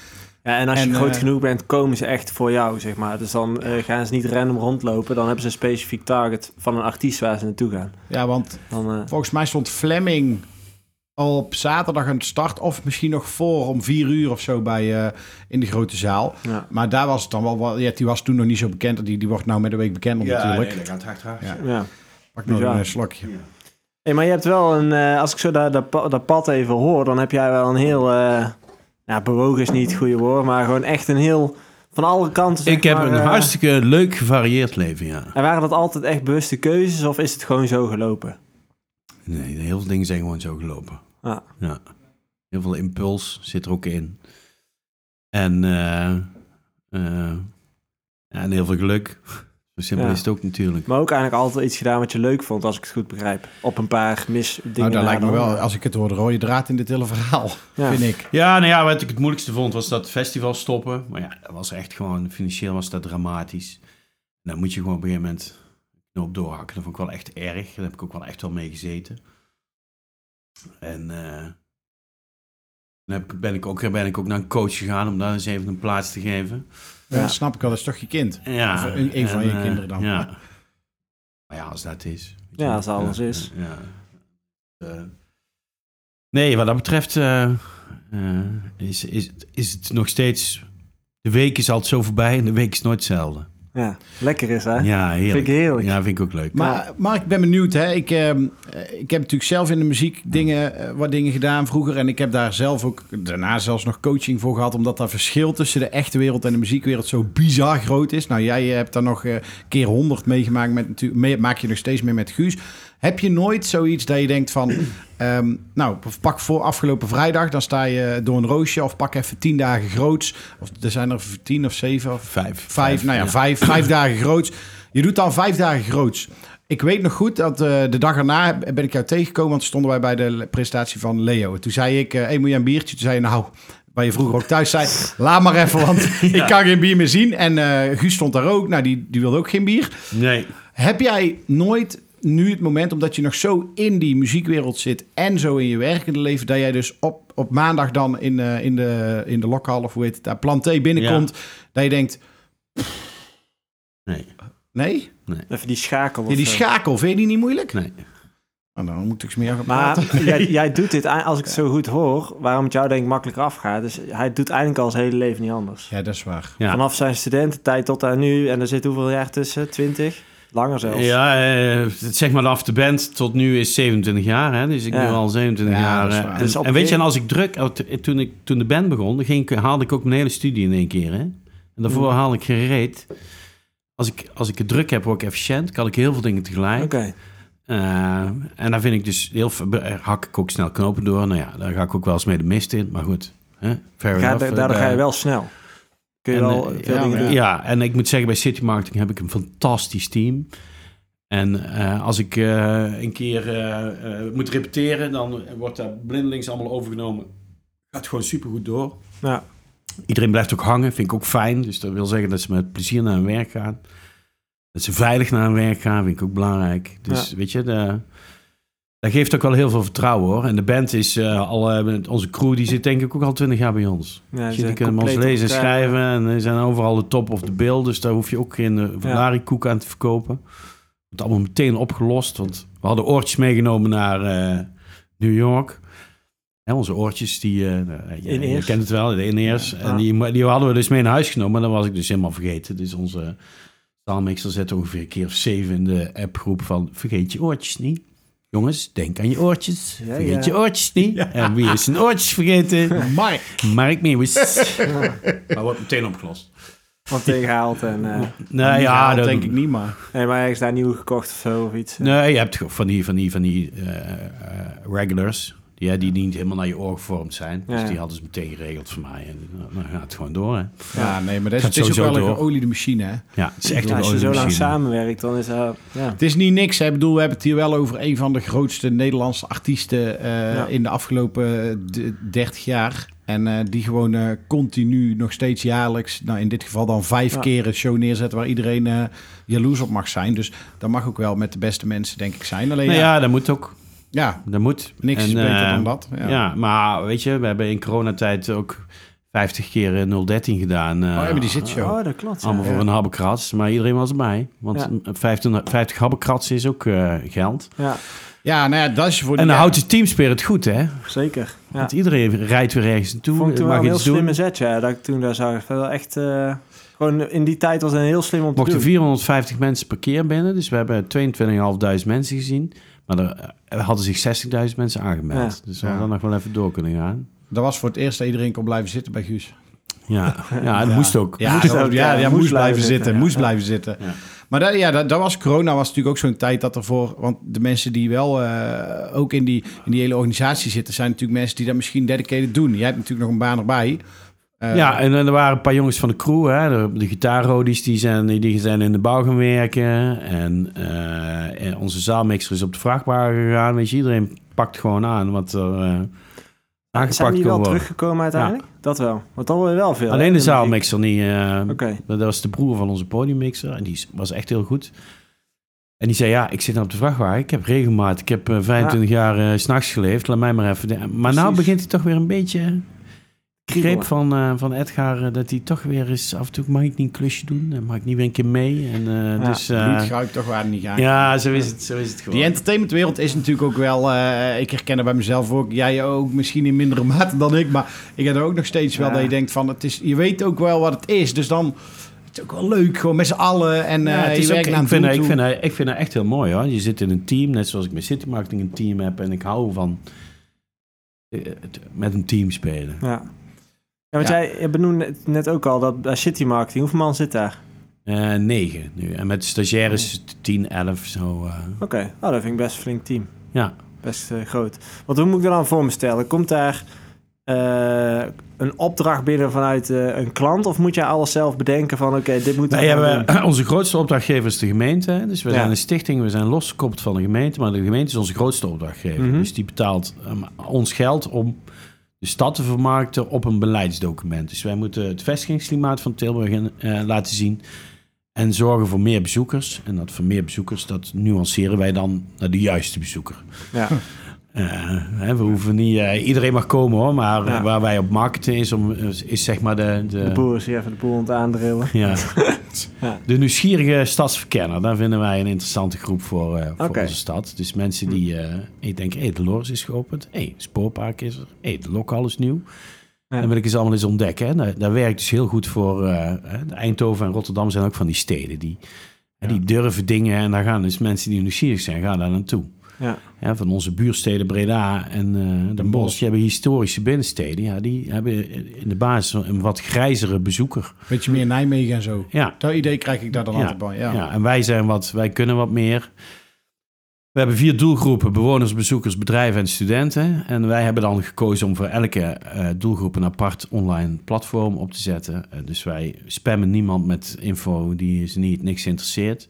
Ja, en als je groot uh, genoeg bent, komen ze echt voor jou, zeg maar. Dus dan uh, gaan ze niet random rondlopen. Dan hebben ze een specifiek target van een artiest waar ze naartoe gaan. Ja, want dan, uh, volgens mij stond Fleming op zaterdag aan het start. Of misschien nog voor om vier uur of zo bij, uh, in de grote zaal. Ja. Maar daar was het dan wel... wel ja, die was toen nog niet zo bekend. Die, die wordt nou met de week bekend ja, natuurlijk. Ja, nee, dat gaat hard Ja. ja. Pak nog een slokje. Ja. Hey, maar je hebt wel een... Uh, als ik zo dat, dat, dat pad even hoor... dan heb jij wel een heel... Uh, nou, bewogen is niet het goede woord... maar gewoon echt een heel... Van alle kanten. Ik heb een hartstikke leuk gevarieerd leven, ja. En waren dat altijd echt bewuste keuzes of is het gewoon zo gelopen? Nee, heel veel dingen zijn gewoon zo gelopen. Ja. ja. Heel veel impuls zit er ook in. En, uh, uh, en heel veel geluk. <laughs> Zo simpel is het ook natuurlijk. Maar ook eigenlijk altijd iets gedaan wat je leuk vond, als ik het goed begrijp. Op een paar mis dingen. Nou, dat lijkt me wel, als ik het hoor, de rode draad in dit hele verhaal, ja. vind ik. Ja, nou ja, wat ik het moeilijkste vond, was dat festival stoppen. Maar ja, dat was echt gewoon, financieel was dat dramatisch. En dan moet je gewoon op een gegeven moment knoop doorhakken. Dat vond ik wel echt erg. Daar heb ik ook wel echt wel mee gezeten. En uh, dan ben, ik ook, ben ik ook naar een coach gegaan om daar eens even een plaats te geven. Ja, snap ik wel. Dat is toch je kind? Ja. Of een, een van je uh, kinderen dan. Ja. Maar ja, als dat is. Ja, als alles is. Ja. Uh, nee, wat dat betreft is, is, is het nog steeds... De week is altijd zo voorbij en de week is nooit hetzelfde. Ja, lekker is hè? Ja, heerlijk. Vind ik heerlijk. Ja, vind ik ook leuk. Maar, maar ik ben benieuwd. Hè? Ik, uh, ik heb natuurlijk zelf in de muziek dingen, uh, wat dingen gedaan vroeger. En ik heb daar zelf ook daarna zelfs nog coaching voor gehad. Omdat dat verschil tussen de echte wereld en de muziekwereld zo bizar groot is. Nou, jij hebt daar nog uh, keer honderd meegemaakt. Met, mee, maak je nog steeds mee met Guus. Heb je nooit zoiets dat je denkt van... <clears throat> Ehm, nou, pak voor afgelopen vrijdag, dan sta je door een roosje of pak even tien dagen groots. Of er zijn er tien of zeven of vijf. Vijf, nou ja, vijf, <clears throat> vijf dagen groots. Je doet dan vijf dagen groots. Ik weet nog goed dat uh, de dag erna ben ik jou tegengekomen, want stonden wij bij de presentatie van Leo. Toen zei ik, uh, hey, moet je een biertje? Toen zei je, nou, waar je vroeger ook thuis zei, <laughs> laat maar even, want <laughs> ik kan geen bier meer zien. En uh, Guus stond daar ook, nou, die, die wilde ook geen bier. Nee. Heb jij nooit nu het moment, omdat je nog zo in die muziekwereld zit en zo in je werkende leven, dat jij dus op, op maandag dan in, uh, in, de, in de lokhal of hoe heet het daar, Planté binnenkomt, dat je denkt... Nee. Nee? nee? Even die schakel. Ja, die schakel, vind je die niet moeilijk? Nee. Oh, dan moet ik eens meer gaan Maar <laughs> jij, jij, doet dit, <laughs> als ik het zo goed hoor, waarom het jou denk ik makkelijker afgaat. Dus hij doet eigenlijk al zijn hele leven niet anders. Ja, dat is waar. Ja. Vanaf zijn studententijd tot aan nu, en er zit hoeveel jaar tussen? 20? Langer zelfs. Ja, uh, zeg maar af de band tot nu is 27 jaar. Hè? Dus ik ja. ben al 27 ja, jaar. Uh, en, dus en weet je, en als ik druk... Toen, ik, toen de band begon, dan ging, haalde ik ook mijn hele studie in één keer. Hè? En daarvoor Mm. haal ik gereed. Als ik, als ik het druk heb, word ik efficiënt. Kan ik heel veel dingen tegelijk. Oké. Okay. Uh, en dan vind ik dus heel veel... Hak ik ook snel knopen door. Nou ja, daar ga ik ook wel eens mee de mist in. Maar goed, hè? fair ga, enough. Daardoor ga je wel snel. Kun je en, wel uh, veel ja, dingen doen. Ja, en ik moet zeggen, bij City Marketing heb ik een fantastisch team. En uh, als ik uh, een keer uh, moet repeteren, dan wordt daar blindelings allemaal overgenomen. Gaat gewoon supergoed door. Ja. Iedereen blijft ook hangen, vind ik ook fijn. Dus dat wil zeggen dat ze met plezier naar hun werk gaan. Dat ze veilig naar hun werk gaan, vind ik ook belangrijk. Dus ja. weet je, de, dat geeft ook wel heel veel vertrouwen hoor. En de band is uh, al, uh, onze crew die zit denk ik ook al twintig jaar bij ons. Ja, dus die kunnen ons lezen en schrijven en die zijn overal de top of the bill. Dus daar hoef je ook geen uh, Ferrari koek aan te verkopen. Het allemaal meteen opgelost, want we hadden oortjes meegenomen naar New York. Onze oortjes, die, uh, je, je kent het wel, de in-ears. Ja, en die, die hadden we dus mee naar huis genomen, maar dat was ik dus helemaal vergeten. Dus onze taalmixer zet ongeveer een keer of zeven in de appgroep van vergeet je oortjes niet. Jongens, denk aan je oortjes. Ja, vergeet ja. je oortjes niet. Ja. En wie is zijn oortjes vergeten? <laughs> Mark. Mark Meeuwis. <laughs> maar wordt meteen opgelost. Van tegenhaald en... Uh, nee, ja, dat denk ik niet, maar... Nee, maar ergens daar nieuw gekocht of zo of iets. Nee, je hebt van die, van die, van die uh, uh, regulars... Die, die niet helemaal naar je oor gevormd zijn. Dus ja. die hadden ze meteen geregeld voor mij. En dan gaat het gewoon door, hè. Ja, nee, maar dat is, het is ook wel een geoliede machine, hè. Ja, het is echt ja, een Als je zo lang samenwerkt, dan is dat... Ja. Het is niet niks, hè. Ik bedoel, we hebben het hier wel over een van de grootste Nederlandse artiesten... Uh, ja. in de afgelopen 30 jaar. En uh, die gewoon uh, continu, nog steeds jaarlijks... nou, in dit geval dan vijf ja. keer een show neerzetten... waar iedereen uh, jaloers op mag zijn. Dus dat mag ook wel met de beste mensen, denk ik, zijn. Alleen, nou ja, dat moet ook. Ja, dat moet. Niks en, beter dan dat. Ja. ja. maar weet je, we hebben in coronatijd ook 50 keer 013 gedaan. Uh, oh, ja, maar die zit show. Oh, dat klopt. Allemaal ja. voor een habbekrats, maar iedereen was erbij. Want 50, 50 habbekrats is ook uh, geld. Ja. Ja, nou ja, dat is voor En dan houdt je teamspirit goed, hè? Zeker. Ja. Want iedereen rijdt weer ergens naartoe. Vond ik toen mag wel een heel doen. slimme zet, ja. Dat ik toen daar zag. Wel echt... Uh, gewoon in die tijd was het heel slim om te Mochten doen. 450 mensen per keer binnen. Dus we hebben 22.500 mensen gezien. Maar er hadden zich 60.000 mensen aangemeld. Ja. Dus we hadden ja. nog wel even door kunnen gaan. Dat was voor het eerst dat iedereen kon blijven zitten bij Guus. Ja, ja het moest ook. Ja, moest, ook, ja, ja, moest, moest blijven zitten. zitten moest blijven zitten. Maar dat, ja, dat, dat, was corona was natuurlijk ook zo'n tijd dat er voor... Want de mensen die wel uh, ook in die, in die hele organisatie zitten... zijn natuurlijk mensen die dat misschien dedicated doen. Jij hebt natuurlijk nog een baan erbij. Uh, ja, en er waren een paar jongens van de crew, hè, de, de gitaarrodies, die zijn, die zijn in de bouw gaan werken. En, uh, en onze zaalmixer is op de vrachtwagen gegaan. Weet je, iedereen pakt gewoon aan wat er uh, aangepakt Zijn die wel worden. teruggekomen uiteindelijk? Ja. Dat wel. Want dan wel veel. Alleen de zaalmixer niet. Uh, okay. Dat was de broer van onze podiummixer. En die was echt heel goed. En die zei, ja, ik zit op de vrachtwagen. Ik heb regelmaat. Ik heb 25 ja. jaar uh, s'nachts geleefd. Laat mij maar even... Maar Precies. nou begint hij toch weer een beetje greep van, uh, van Edgar uh, dat hij toch weer eens af en toe mag ik niet een klusje doen, dan mag ik niet weer een keer mee. En, uh, ja, dus, bloed ga ik toch waar niet gaan. Ja, zo is het, zo is het gewoon. Die entertainmentwereld is natuurlijk ook wel, ik herken het bij mezelf ook, jij ook misschien in mindere mate dan ik, maar ik heb er ook nog steeds wel ja. dat je denkt van, het is, je weet ook wel wat het is, dus dan het is ook wel leuk, gewoon met z'n allen en ja, het is je werkt ook, aan ik, vind, ik, vind, ik vind het echt heel mooi hoor. Je zit in een team, net zoals ik met City Marketing een team heb en ik hou van met een team spelen. Ja. Ja, want ja. jij benoemde net ook al dat City Marketing, hoeveel man zit daar? Uh, negen nu. En met stagiaires 10, 11 zo. Uh. Oké, okay. oh, dat vind ik best een flink team. Ja. best groot. Want hoe moet ik er dan voor me stellen? Komt daar een opdracht binnen vanuit een klant? Of moet je alles zelf bedenken van oké, dit moet... Wij hebben, onze grootste opdrachtgever is de gemeente. Dus we zijn een stichting, we zijn losgekoppeld van de gemeente. Maar de gemeente is onze grootste opdrachtgever. Mhm. Dus die betaalt ons geld om de stad te vermarkten op een beleidsdocument. Dus wij moeten het vestigingsklimaat van Tilburg uh, laten zien. En zorgen voor meer bezoekers. En dat voor meer bezoekers, dat nuanceren wij dan naar de juiste bezoeker. Ja. Uh, we hoeven niet, uh, iedereen mag komen hoor, maar waar wij op markten is, om, is zeg maar de... De, de boer is even de boel aan het aandrillen. Ja. <laughs> ja. De nieuwsgierige stadsverkenner, daar vinden wij een interessante groep voor, uh, voor onze stad. Dus mensen die, ik denk, hé, hey, de Loris is geopend, hé, hey, Spoorpark is er, hé, hey, de Lokhal is nieuw. Ja. Dan wil ik eens allemaal eens ontdekken. Hè. Daar, daar werkt dus heel goed voor. Eindhoven en Rotterdam zijn ook van die steden die, die durven dingen en daar gaan dus mensen die nieuwsgierig zijn, gaan daar naartoe. Ja. ja. van onze buursteden Breda en uh, Den Bosch. Die hebben historische binnensteden. Ja, die hebben in de basis een wat grijzere bezoeker. Beetje meer Nijmegen en zo. Ja. Dat idee krijg ik daar dan altijd bij. Ja. ja, en wij zijn wat, wij kunnen wat meer. We hebben vier doelgroepen: bewoners, bezoekers, bedrijven en studenten. En wij hebben dan gekozen om voor elke uh, doelgroep een apart online platform op te zetten. Uh, dus wij spammen niemand met info die ze niet niks interesseert.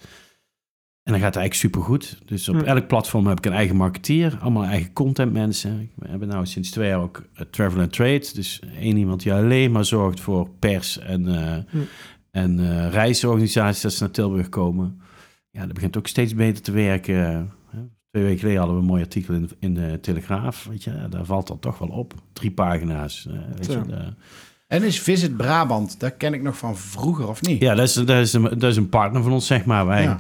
En dan gaat het eigenlijk supergoed. Dus op hm. elk platform heb ik een eigen marketeer, allemaal eigen content mensen. We hebben nou sinds twee jaar ook uh, Travel and Trade. Dus één iemand die alleen maar zorgt voor pers en, uh, hm. en uh, reisorganisaties dat ze naar Tilburg komen. Ja, dat begint ook steeds beter te werken. Twee weken geleden hadden we een mooi artikel in, in de Telegraaf. Weet je, daar valt dat toch wel op. Drie pagina's. weet je, de, en is Visit Brabant, dat ken ik nog van vroeger, of niet? Ja, dat is, dat is, een, dat is een partner van ons, zeg maar. Wij, ja.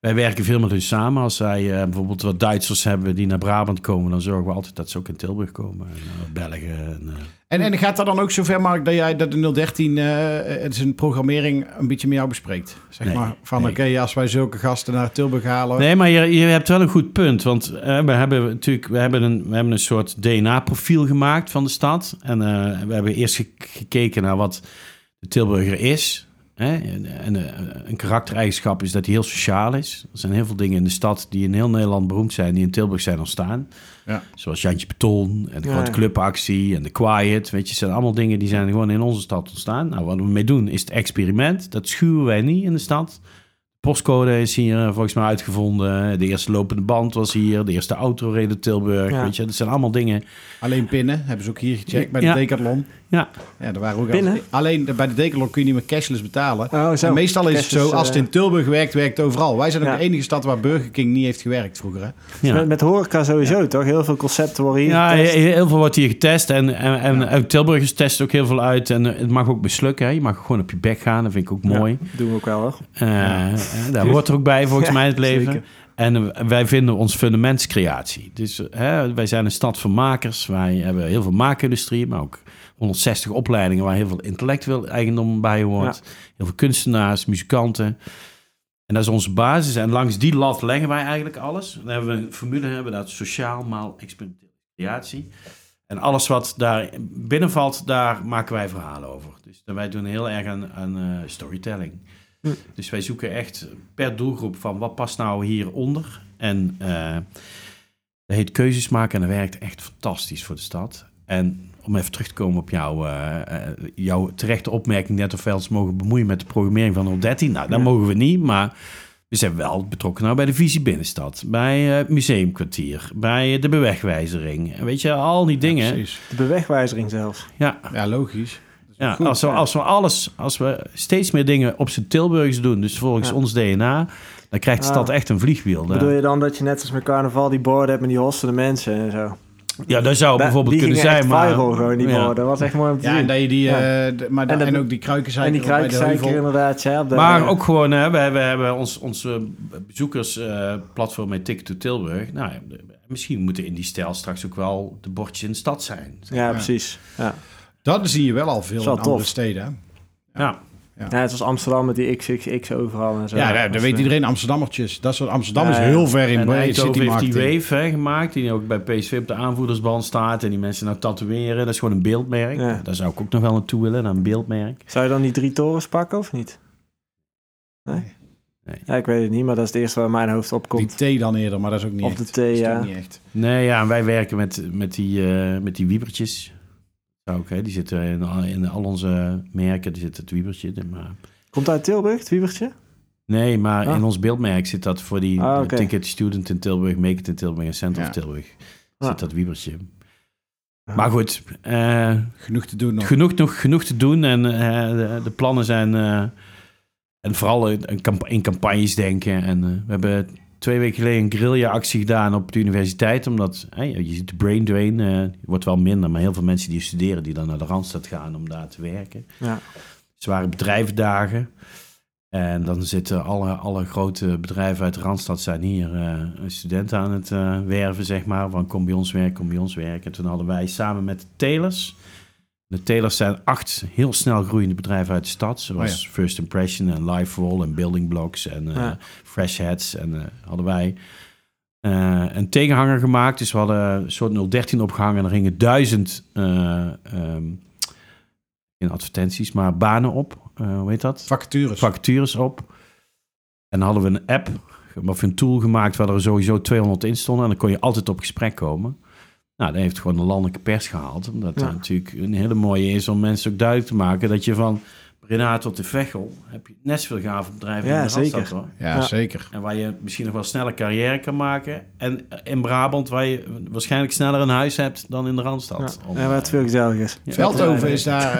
Wij werken veel met hun samen. Als zij uh, bijvoorbeeld wat Duitsers hebben die naar Brabant komen, dan zorgen we altijd dat ze ook in Tilburg komen. En uh, België. En, uh... en, en, gaat dat dan ook zover, Mark, dat jij dat de 013 zijn programmering een beetje met jou bespreekt? Zeg maar van oké, als wij zulke gasten naar Tilburg halen. Nee, maar je, je hebt wel een goed punt. Want we hebben natuurlijk we hebben een, we hebben een soort DNA-profiel gemaakt van de stad. En we hebben eerst gekeken naar wat de Tilburger is. En eh, een karaktereigenschap is dat hij heel sociaal is. Er zijn heel veel dingen in de stad die in heel Nederland beroemd zijn, die in Tilburg zijn ontstaan. Ja. Zoals Jantje Beton en de grote clubactie en de Quiet. Weet je, zijn allemaal dingen die zijn gewoon in onze stad ontstaan. Nou, wat we mee doen is het experiment. Dat schuwen wij niet in de stad. Postcode is hier eh, volgens mij uitgevonden. De eerste lopende band was hier. De eerste auto reed Tilburg. Weet je, dat zijn allemaal dingen. Alleen pinnen hebben ze ook hier gecheckt bij de Decathlon. Ja. Ja, er waren ook Binnen? alleen bij de Decathlon kun je niet meer cashless betalen. Oh, zo. meestal is het zo, als het in Tilburg werkt, werkt het overal. Wij zijn ook de enige stad waar Burger King niet heeft gewerkt vroeger. Hè? Ja. Met, met horeca sowieso, toch? Heel veel concepten worden hier Ja, heel veel wordt hier getest. En, en, en Tilburgers testen ook heel veel uit. En het mag ook beslukken. Hè? Je mag gewoon op je bek gaan. Dat vind ik ook mooi. doen we ook wel, hoor. Uh, daar hoort er ook bij, volgens <laughs> mij, het leven. En wij vinden ons fundamentscreatie. Dus hè, wij zijn een stad van makers. Wij hebben heel veel maakindustrie, maar ook 160 opleidingen waar heel veel intellectueel eigendom bij hoort. Heel veel kunstenaars, muzikanten. En dat is onze basis. En langs die lat leggen wij eigenlijk alles. Dan hebben we een formule, hebben dat sociaal maal experimentele creatie. En alles wat daar binnenvalt, daar maken wij verhalen over. Dus wij doen heel erg aan, aan uh, storytelling. Hm. Dus wij zoeken echt per doelgroep van wat past nou hieronder. En uh, dat heet keuzes maken en dat werkt echt fantastisch voor de stad. En om even terug te komen op jouw, uh, jouw terechte opmerking net of wij ons mogen bemoeien met de programmering van 013. Nou, dat mogen we niet, maar we zijn wel betrokken nou bij de visie binnenstad, bij het museumkwartier, bij de bewegwijzering. Weet je, al die dingen. Ja, de bewegwijzering zelfs. Ja, ja logisch. Ja, als, we, als we alles, als we steeds meer dingen op zijn Tilburgs doen, dus volgens ons DNA, dan krijgt de stad echt een vliegwiel. Bedoel je dan dat je net als met carnaval die borden hebt met die hossende mensen en zo? Ja, dat zou bijvoorbeeld kunnen zijn, maar... gewoon, die ja. Dat was echt mooi om te ja, zien. en dat je die... Ja. Uh, maar en, en, ook die kruiken En die kruiken inderdaad, ja. maar ook gewoon, hè, we, we hebben ons, onze bezoekersplatform uh, met Ticket to Tilburg. Nou, misschien moeten in die stijl straks ook wel de bordjes in de stad zijn. Ja, precies. Ja. Dat zie je wel al veel in tof. andere steden. Ja. Ja. ja. het was Amsterdam met die XXX overal en zo. Ja, daar, weet iedereen Amsterdammertjes. Dat soort Amsterdam is heel ver in bij City heeft die Wave hè, gemaakt, die ook bij PSV op de aanvoerdersband staat en die mensen nou tatoeëren. Dat is gewoon een beeldmerk. Daar zou ik ook nog wel naartoe willen, naar een beeldmerk. Zou je dan die drie torens pakken of niet? Nee? Nee. Ja, ik weet het niet, maar dat is het eerste waar mijn hoofd op komt. Die T dan eerder, maar dat is ook niet of echt. de T, ja. Niet echt. Nee, ja, wij werken met, met, die, uh, met die wiebertjes. Ook, hè. Die zitten in, in al onze merken, die zit het wiebertje. Maar... Komt uit Tilburg, het wiebertje? Nee, maar ah. in ons beeldmerk zit dat voor die ah, Ticket Student in Tilburg, Make it in Tilburg en Center of Tilburg. Zit ah. dat wiebertje. Maar goed. Uh, genoeg te doen nog. Genoeg, nog, genoeg te doen. En uh, de, de, plannen zijn... Uh, en vooral in, in, campagnes denken. En we hebben twee weken geleden een guerrilla-actie gedaan op de universiteit. Omdat je ziet de brain drain wordt wel minder. Maar heel veel mensen die studeren die dan naar de Randstad gaan om daar te werken. Ja. Zware bedrijfdagen. En dan zitten alle, alle grote bedrijven uit de Randstad zijn hier uh, studenten aan het uh, werven, zeg maar. Van kom bij ons werken, kom bij ons werken. En toen hadden wij samen met de telers... De telers zijn acht heel snel groeiende bedrijven uit de stad. Zoals oh First Impression en Liferoll en Building Blocks en uh, Fresh Heads. En hadden wij een tegenhanger gemaakt. Dus we hadden een soort 013 opgehangen. En er gingen duizend... Um, in advertenties, maar banen op. Hoe heet dat? Vacatures. Vacatures op. En dan hadden we een app of een tool gemaakt waar er sowieso 200 in stonden. En dan kon je altijd op gesprek komen. Nou, dat heeft gewoon een landelijke pers gehaald. Omdat ja. natuurlijk een hele mooie is om mensen ook duidelijk te maken dat je van Breda tot de Vechel heb je net zoveel gave bedrijven ja, in de zeker. hoor. Ja, ja, zeker. En waar je misschien nog wel sneller carrière kan maken. En in Brabant waar je waarschijnlijk sneller een huis hebt dan in de Randstad. Ja, waar het veel gezellig is. Veldhoven, is daar,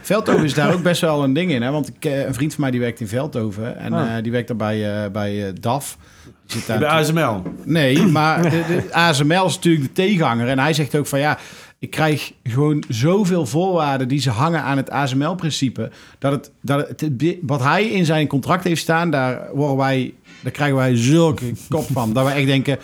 Veldhoven is daar ook best wel een ding in. Hè? Want ik, eh, een vriend van mij die werkt in Veldhoven. En uh, die werkt daar bij, uh, bij DAF. Zit daar bij ASML? Nee, maar de, de ASML is natuurlijk de tegenhanger. En hij zegt ook van ja ik krijg gewoon zoveel voorwaarden die ze hangen aan het ASML-principe. Dat het, dat het, wat hij in zijn contract heeft staan, daar, worden wij, daar krijgen wij zulke kop van. Dat we echt denken,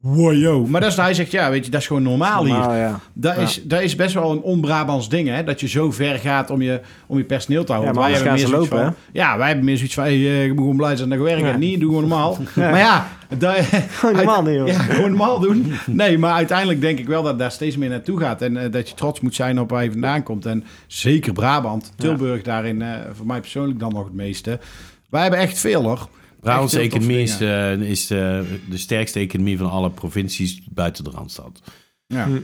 Wow, maar dat is, hij zegt, ja, weet je, dat is gewoon normaal hier. ja. dat, Is, dat is best wel een on-Brabants ding, hè? Dat je zo ver gaat om je, om je personeel te houden. Ja, maar wij hebben meer lopen, van, Ja, wij hebben meer zoiets van, hey, ik moet gewoon blij zijn dat ik werk. Niet, doe gewoon normaal. <laughs> Maar ja... Dat, <laughs> gewoon normaal <laughs> Ja, gewoon normaal doen. Nee, maar uiteindelijk denk ik wel dat daar steeds meer naartoe gaat. En uh, dat je trots moet zijn op waar je vandaan komt. En zeker Brabant, Tilburg daarin, uh, voor mij persoonlijk dan nog het meeste. Wij hebben echt veel, hoor. Brabantse economie is, uh, is uh, de sterkste economie van alle provincies buiten de Randstad. Ja. Hm.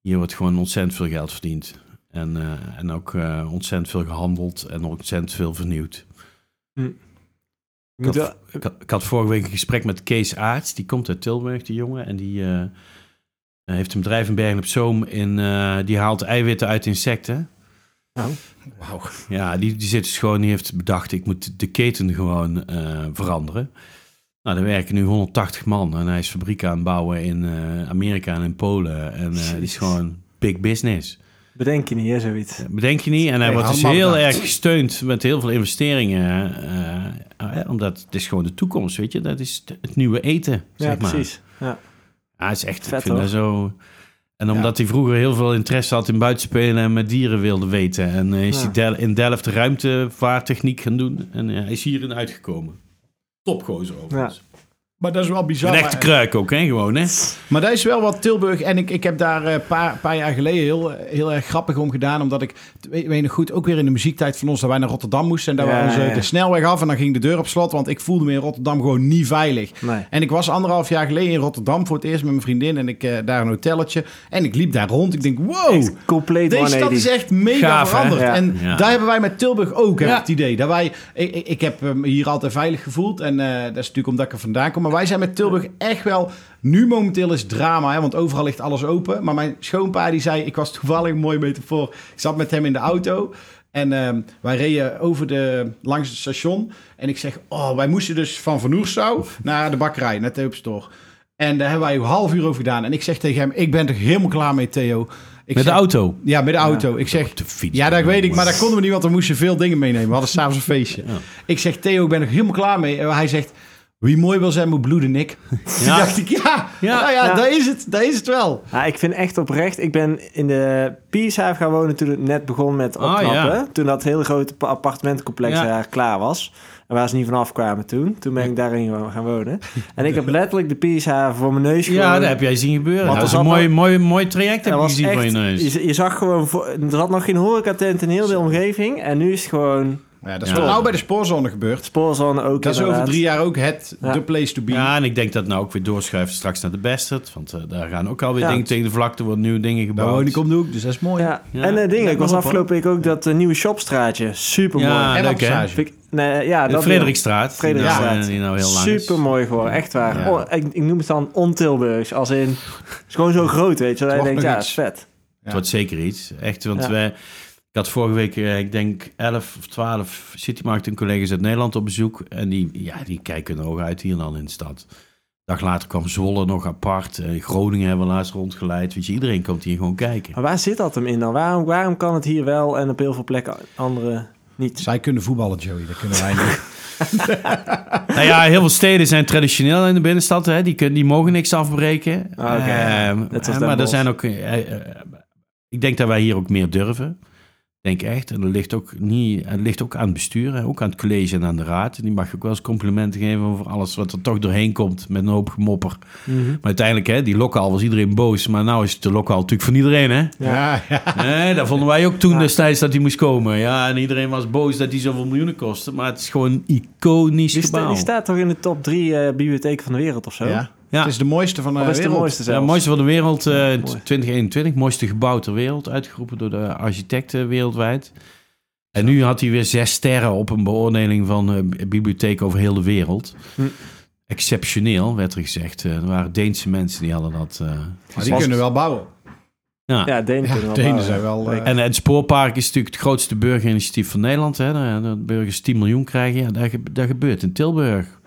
Hier wordt gewoon ontzettend veel geld verdiend. En, uh, en ook ontzettend veel gehandeld en ontzettend veel vernieuwd. Hm. Ik, had, ik, had, ik, had, vorige week een gesprek met Kees Aarts. Die komt uit Tilburg, die jongen. En die heeft een bedrijf in Bergen op Zoom. In, die haalt eiwitten uit insecten. Nou. Wauw. Ja, die, die zit dus gewoon, die heeft bedacht, ik moet de keten gewoon uh, veranderen. Nou, er werken nu 180 man en hij is fabriek aan het bouwen in uh, Amerika en in Polen. En uh, die is gewoon big business. Bedenk je niet, hè, zoiets? Bedenk je niet. En hij wordt dus heel erg gesteund met heel veel investeringen. omdat het is gewoon de toekomst, weet je. Dat is het nieuwe eten, ja, zeg maar. precies. Ja, ja het is echt, Vet, ik vind dat zo... En omdat hij vroeger heel veel interesse had in buitenspelen en met dieren wilde weten. En uh, is hij in Delft ruimtevaarttechniek gaan doen. En uh, hij is hierin uitgekomen. Topgozer overigens. Maar dat is wel bizar. Een echte kruik ook, hè? Gewoon, hè? Maar dat is wel wat Tilburg... En ik, ik heb daar een paar, paar jaar geleden heel, heel erg grappig om gedaan. Omdat ik, weet, weet nog goed, ook weer in de muziektijd van ons... dat wij naar Rotterdam moesten. En daar ja, waren ze de snelweg af en dan ging de deur op slot. Want ik voelde me in Rotterdam gewoon niet veilig. Nee. En ik was anderhalf jaar geleden in Rotterdam voor het eerst met mijn vriendin. En ik uh, daar een hotelletje. En ik liep daar rond. Ik denk, wow, compleet deze stad is echt mega veranderd. En daar hebben wij met Tilburg ook het idee. Dat wij, ik, ik, heb me hier altijd veilig gevoeld. En uh, dat is natuurlijk omdat ik er vandaan kom. Maar wij zijn met Tilburg echt wel... Nu momenteel is drama, hè, want overal ligt alles open. Maar mijn schoonpa die zei... Ik was toevallig een mooie metafoor. Ik zat met hem in de auto... En uh, wij reden over de, langs het station. En ik zeg, oh, wij moesten dus van Van Oersouw naar de bakkerij, naar de Store. En daar hebben wij een half uur over gedaan. En ik zeg tegen hem, ik ben er helemaal klaar mee, Theo. Ik met de auto? Ja, met de auto. ik zeg, de fiets, ja, dat weet ik, maar dat konden we niet, want we moesten veel dingen meenemen. We hadden s'avonds een feestje. Ja. Ik zeg, Theo, ik ben er helemaal klaar mee. En hij zegt, wie mooi wil zijn, moet bloeden, Nick. <laughs> Ja. <laughs> dacht ik, ja, ja, nou ja, ja, daar is het. Daar is het wel. Ja, ik vind echt oprecht... Ik ben in de Piershaven gaan wonen toen het net begon met ah, opknappen. toen dat hele grote appartementencomplex daar klaar was. En waar ze niet vanaf kwamen toen. Toen ben ik daarin gaan wonen. <laughs> En ik heb letterlijk de Piershaven voor mijn neus Ja, dat heb jij zien gebeuren. Want dat is een mooi, mooi, mooi traject heb je gezien voor je neus. Je, je zag gewoon... er zat nog geen horecatent in heel de omgeving. En nu is het gewoon Ja, dat is ja. nou bij de spoorzone gebeurd. Spoorzone ook Dat is over drie jaar ook het, de place to be. Ja, en ik denk dat nou ook weer doorschuift straks naar de Bestert. Want uh, daar gaan ook alweer dingen tegen de vlakte, worden nieuwe dingen gebouwd. Daar woon ik om de hoek, dus dat is mooi. Ja. En uh, dingen, ik was afgelopen week ook dat uh, nieuwe shopstraatje. Super mooi. Ja, leuk hè? Nee, ja, de Frederikstraat. Frederikstraat. Die nou heel lang Super mooi geworden, echt waar. Oh, ik, ik, noem het dan ontilburgs, als in... Het is gewoon zo groot, weet je. Dat je denkt, ja, is vet. Het wordt zeker iets. Echt, want wij had vorige week, eh, ik denk 11 of 12 Citymarkt collega's uit Nederland op bezoek. En die, ja, die kijken hun ogen uit hier dan in de stad. dag later kwam Zwolle nog apart. Uh, Groningen hebben we laatst rondgeleid. Weet je, iedereen komt hier gewoon kijken. Maar waar zit dat hem in dan? Waarom, waarom kan het hier wel en op heel veel plekken andere niet? Zij kunnen voetballen, Joey. Dat kunnen wij niet. <laughs> nou ja, heel veel steden zijn traditioneel in de binnenstad. Hè. Die, kunnen, die mogen niks afbreken. Ah, okay. uh, maar er zijn ook... ik denk dat wij hier ook meer durven denk echt. En dat ligt ook, niet, het ligt ook aan het bestuur, ook aan het college en aan de raad. Die mag ook wel eens complimenten geven over alles wat er toch doorheen komt met een hoop gemopper. Mhm. Maar uiteindelijk, hè, die lokaal was iedereen boos. Maar nou is het de lokaal natuurlijk van iedereen, hè? Ja, ja. dat vonden wij ook toen destijds dat hij moest komen. Ja, en iedereen was boos dat hij zoveel miljoenen kostte. Maar het is gewoon iconisch die gebouw. die staat toch in de top drie uh, bibliotheken van de wereld of zo? Ja. Ja. Het is de mooiste van de wereld. De mooiste, ja, mooiste van de wereld uh, 2021. Mooiste gebouw ter wereld. Uitgeroepen door de architecten wereldwijd. En nu had hij weer zes sterren op een beoordeling van uh, bibliotheek over heel de wereld. Hm. Exceptioneel, werd er gezegd. Uh, er waren Deense mensen die hadden dat. Uh, maar die kunnen wel bouwen. Ja, ja Denen, ja, Denen zijn wel. En het spoorpark is natuurlijk het grootste burgerinitiatief van Nederland. Hè. De burgers 10 miljoen krijgen. Ja, dat, dat gebeurt in Tilburg.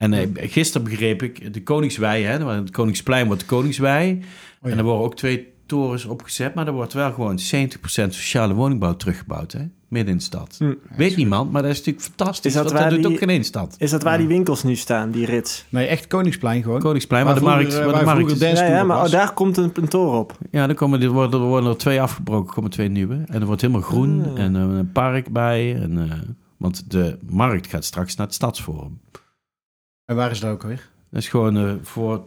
En uh, gisteren begreep ik, de Koningswei, hè, het Koningsplein wordt de Koningswei. Oh en er worden ook twee torens opgezet, maar er wordt wel gewoon 70% sociale woningbouw teruggebouwd, hè, midden in de stad. Hm. Weet niemand, maar dat is natuurlijk fantastisch. Is dat, dat, doet ook geen één stad. Is dat waar die winkels nu staan, die rits? Nee, echt Koningsplein gewoon. Koningsplein, waar, de markt, waar, de markt is. Ja, ja, maar oh, daar komt een, een toren op. Ja, dan komen, er, worden, er worden er twee afgebroken, komen twee nieuwe. En er wordt helemaal groen ah. en een park bij. En, uh, want de markt gaat straks naar het Stadsforum. En waar is dat ook weer? Dat is gewoon uh, voor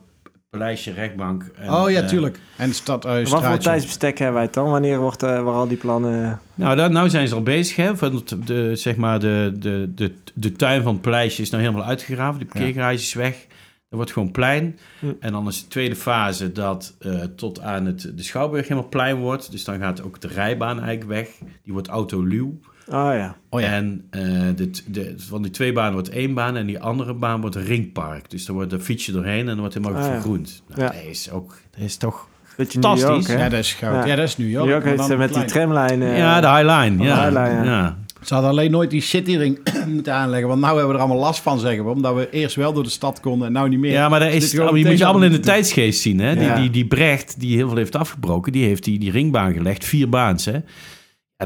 Paleisje Rechtbank. En, oh ja, uh, tuurlijk. En de stad uh, Wat voor tijdsbestek hebben wij het dan? Wanneer wordt uh, waar al die plannen... Nou, daar, nou zijn ze al bezig. Hè? Van de, zeg maar de, de, de, de tuin van het Paleisje is nou helemaal uitgegraven. De parkeergarage is weg. Er wordt gewoon plein. Hm. En dan is de tweede fase dat tot aan het, de Schouwburg helemaal plein wordt. Dus dan gaat ook de rijbaan eigenlijk weg. Die wordt autoluw. Oh ja. Oh ja. En uh, de, de, van die twee banen wordt één baan en die andere baan wordt een ringpark. Dus er wordt een fietsje doorheen en dan wordt helemaal oh, vergroend. Nou, ja. Dat is ook, dat is toch Beetje fantastisch. York, ja, dat is goud. Ja. ja. dat is New York. New York heeft met die tramlijnen. Uh, ja, de Highline. Ja. Highline, ja. Ze hadden alleen nooit die shittyring <clears throat> moeten aanleggen. Want nu hebben we er allemaal last van, zeggen we. Omdat we eerst wel door de stad konden en nou niet meer. Ja, maar daar is, je moet je allemaal in de tijdsgeest zien. Hè? Die, die, die Brecht, die heel veel heeft afgebroken, die heeft die, die ringbaan gelegd. Vier baans, hè.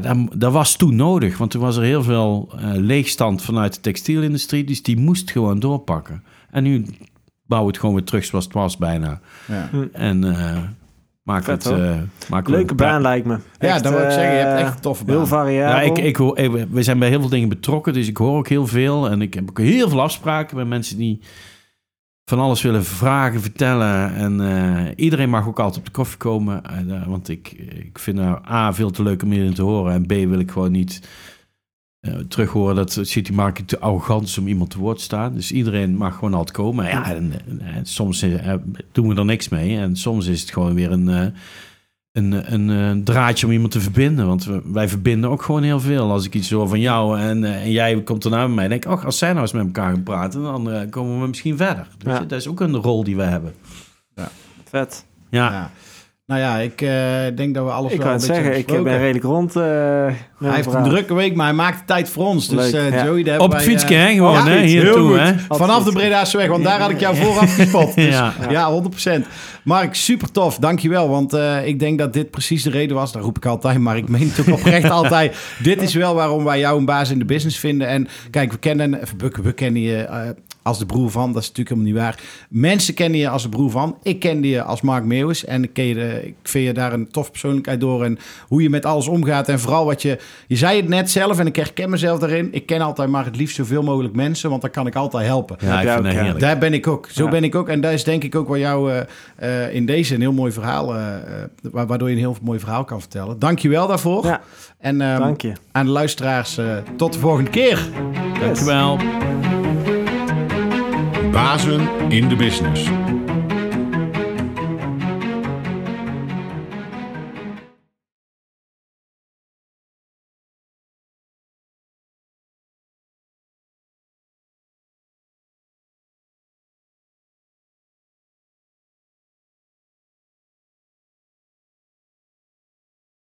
Ja, dat, dat, was toen nodig, want toen was er heel veel uh, leegstand vanuit de textielindustrie. Dus die moest gewoon doorpakken. En nu bouwen het gewoon weer terug zoals het was bijna. Ja. En uh, maak Vet, het... Uh, maak Leuke baan lijkt me. ja, dat wil ik zeggen. Je hebt echt een toffe baan. Heel variabel. Ja, ik, ik hoor, we zijn bij heel veel dingen betrokken, dus ik hoor ook heel veel. En ik heb ook heel veel afspraken met mensen die van alles willen vragen, vertellen. En uh, iedereen mag ook altijd op de koffie komen. Uh, want ik, ik vind nou A, veel te leuk om hierin te horen. En B, wil ik gewoon niet uh, terug horen dat City Market te arrogant is om iemand te woord te staan. Dus iedereen mag gewoon altijd komen. Ja, en, en soms doen we er niks mee. En soms is het gewoon weer een een, een, een, draadje om iemand te verbinden. Want wij verbinden ook gewoon heel veel. Als ik iets hoor van jou en, eh, en jij komt erna bij mij, denk ik, oh, als zij nou eens met elkaar gaan praten, dan uh, komen we misschien verder. Dus ja. dat is ook een rol die we hebben. Ja. Vet. ja. ja. Nou ja, ik uh, denk dat we alles ik wel kan zeggen, ik ben redelijk rond. Uh, hij heeft een drukke week, maar hij maakt tijd voor ons. Dus uh, ja. Joey, daar Op het fietsje, hè? Gewoon, ja, hè? Hier toe, hè? Vanaf de Breda's weg, want daar had ik jou vooraf gespot. <laughs> Dus, ja. ja, 100%. Mark, super tof. Dankjewel, want ik denk dat dit precies de reden was. Dat roep ik altijd, maar ik meen het ook oprecht <laughs> altijd. Dit is wel waarom wij jou een baas in de business vinden. En kijk, we kennen, we, we kennen je als de broer van. Dat is natuurlijk helemaal niet waar. Mensen kennen je als de broer van. Ik kende je als Mark Meeuwis. En ik, ken je, ik vind je daar een tof persoonlijkheid door. En hoe je met alles omgaat. En vooral wat je... Je zei het net zelf en ik herken mezelf daarin. Ik ken altijd maar het liefst zoveel mogelijk mensen. Want dan kan ik altijd helpen. Ja, ik vind dat heerlijk. Daar ben ik ook. Zo ben ik ook. En daar is denk ik ook waar jou uh, in deze een heel mooi verhaal... Uh, waardoor je een heel mooi verhaal kan vertellen. Dank je wel daarvoor. Ja. En um, Dank je. aan de luisteraars, uh, tot de volgende keer. Yes. Dankjewel. Bazen in de business.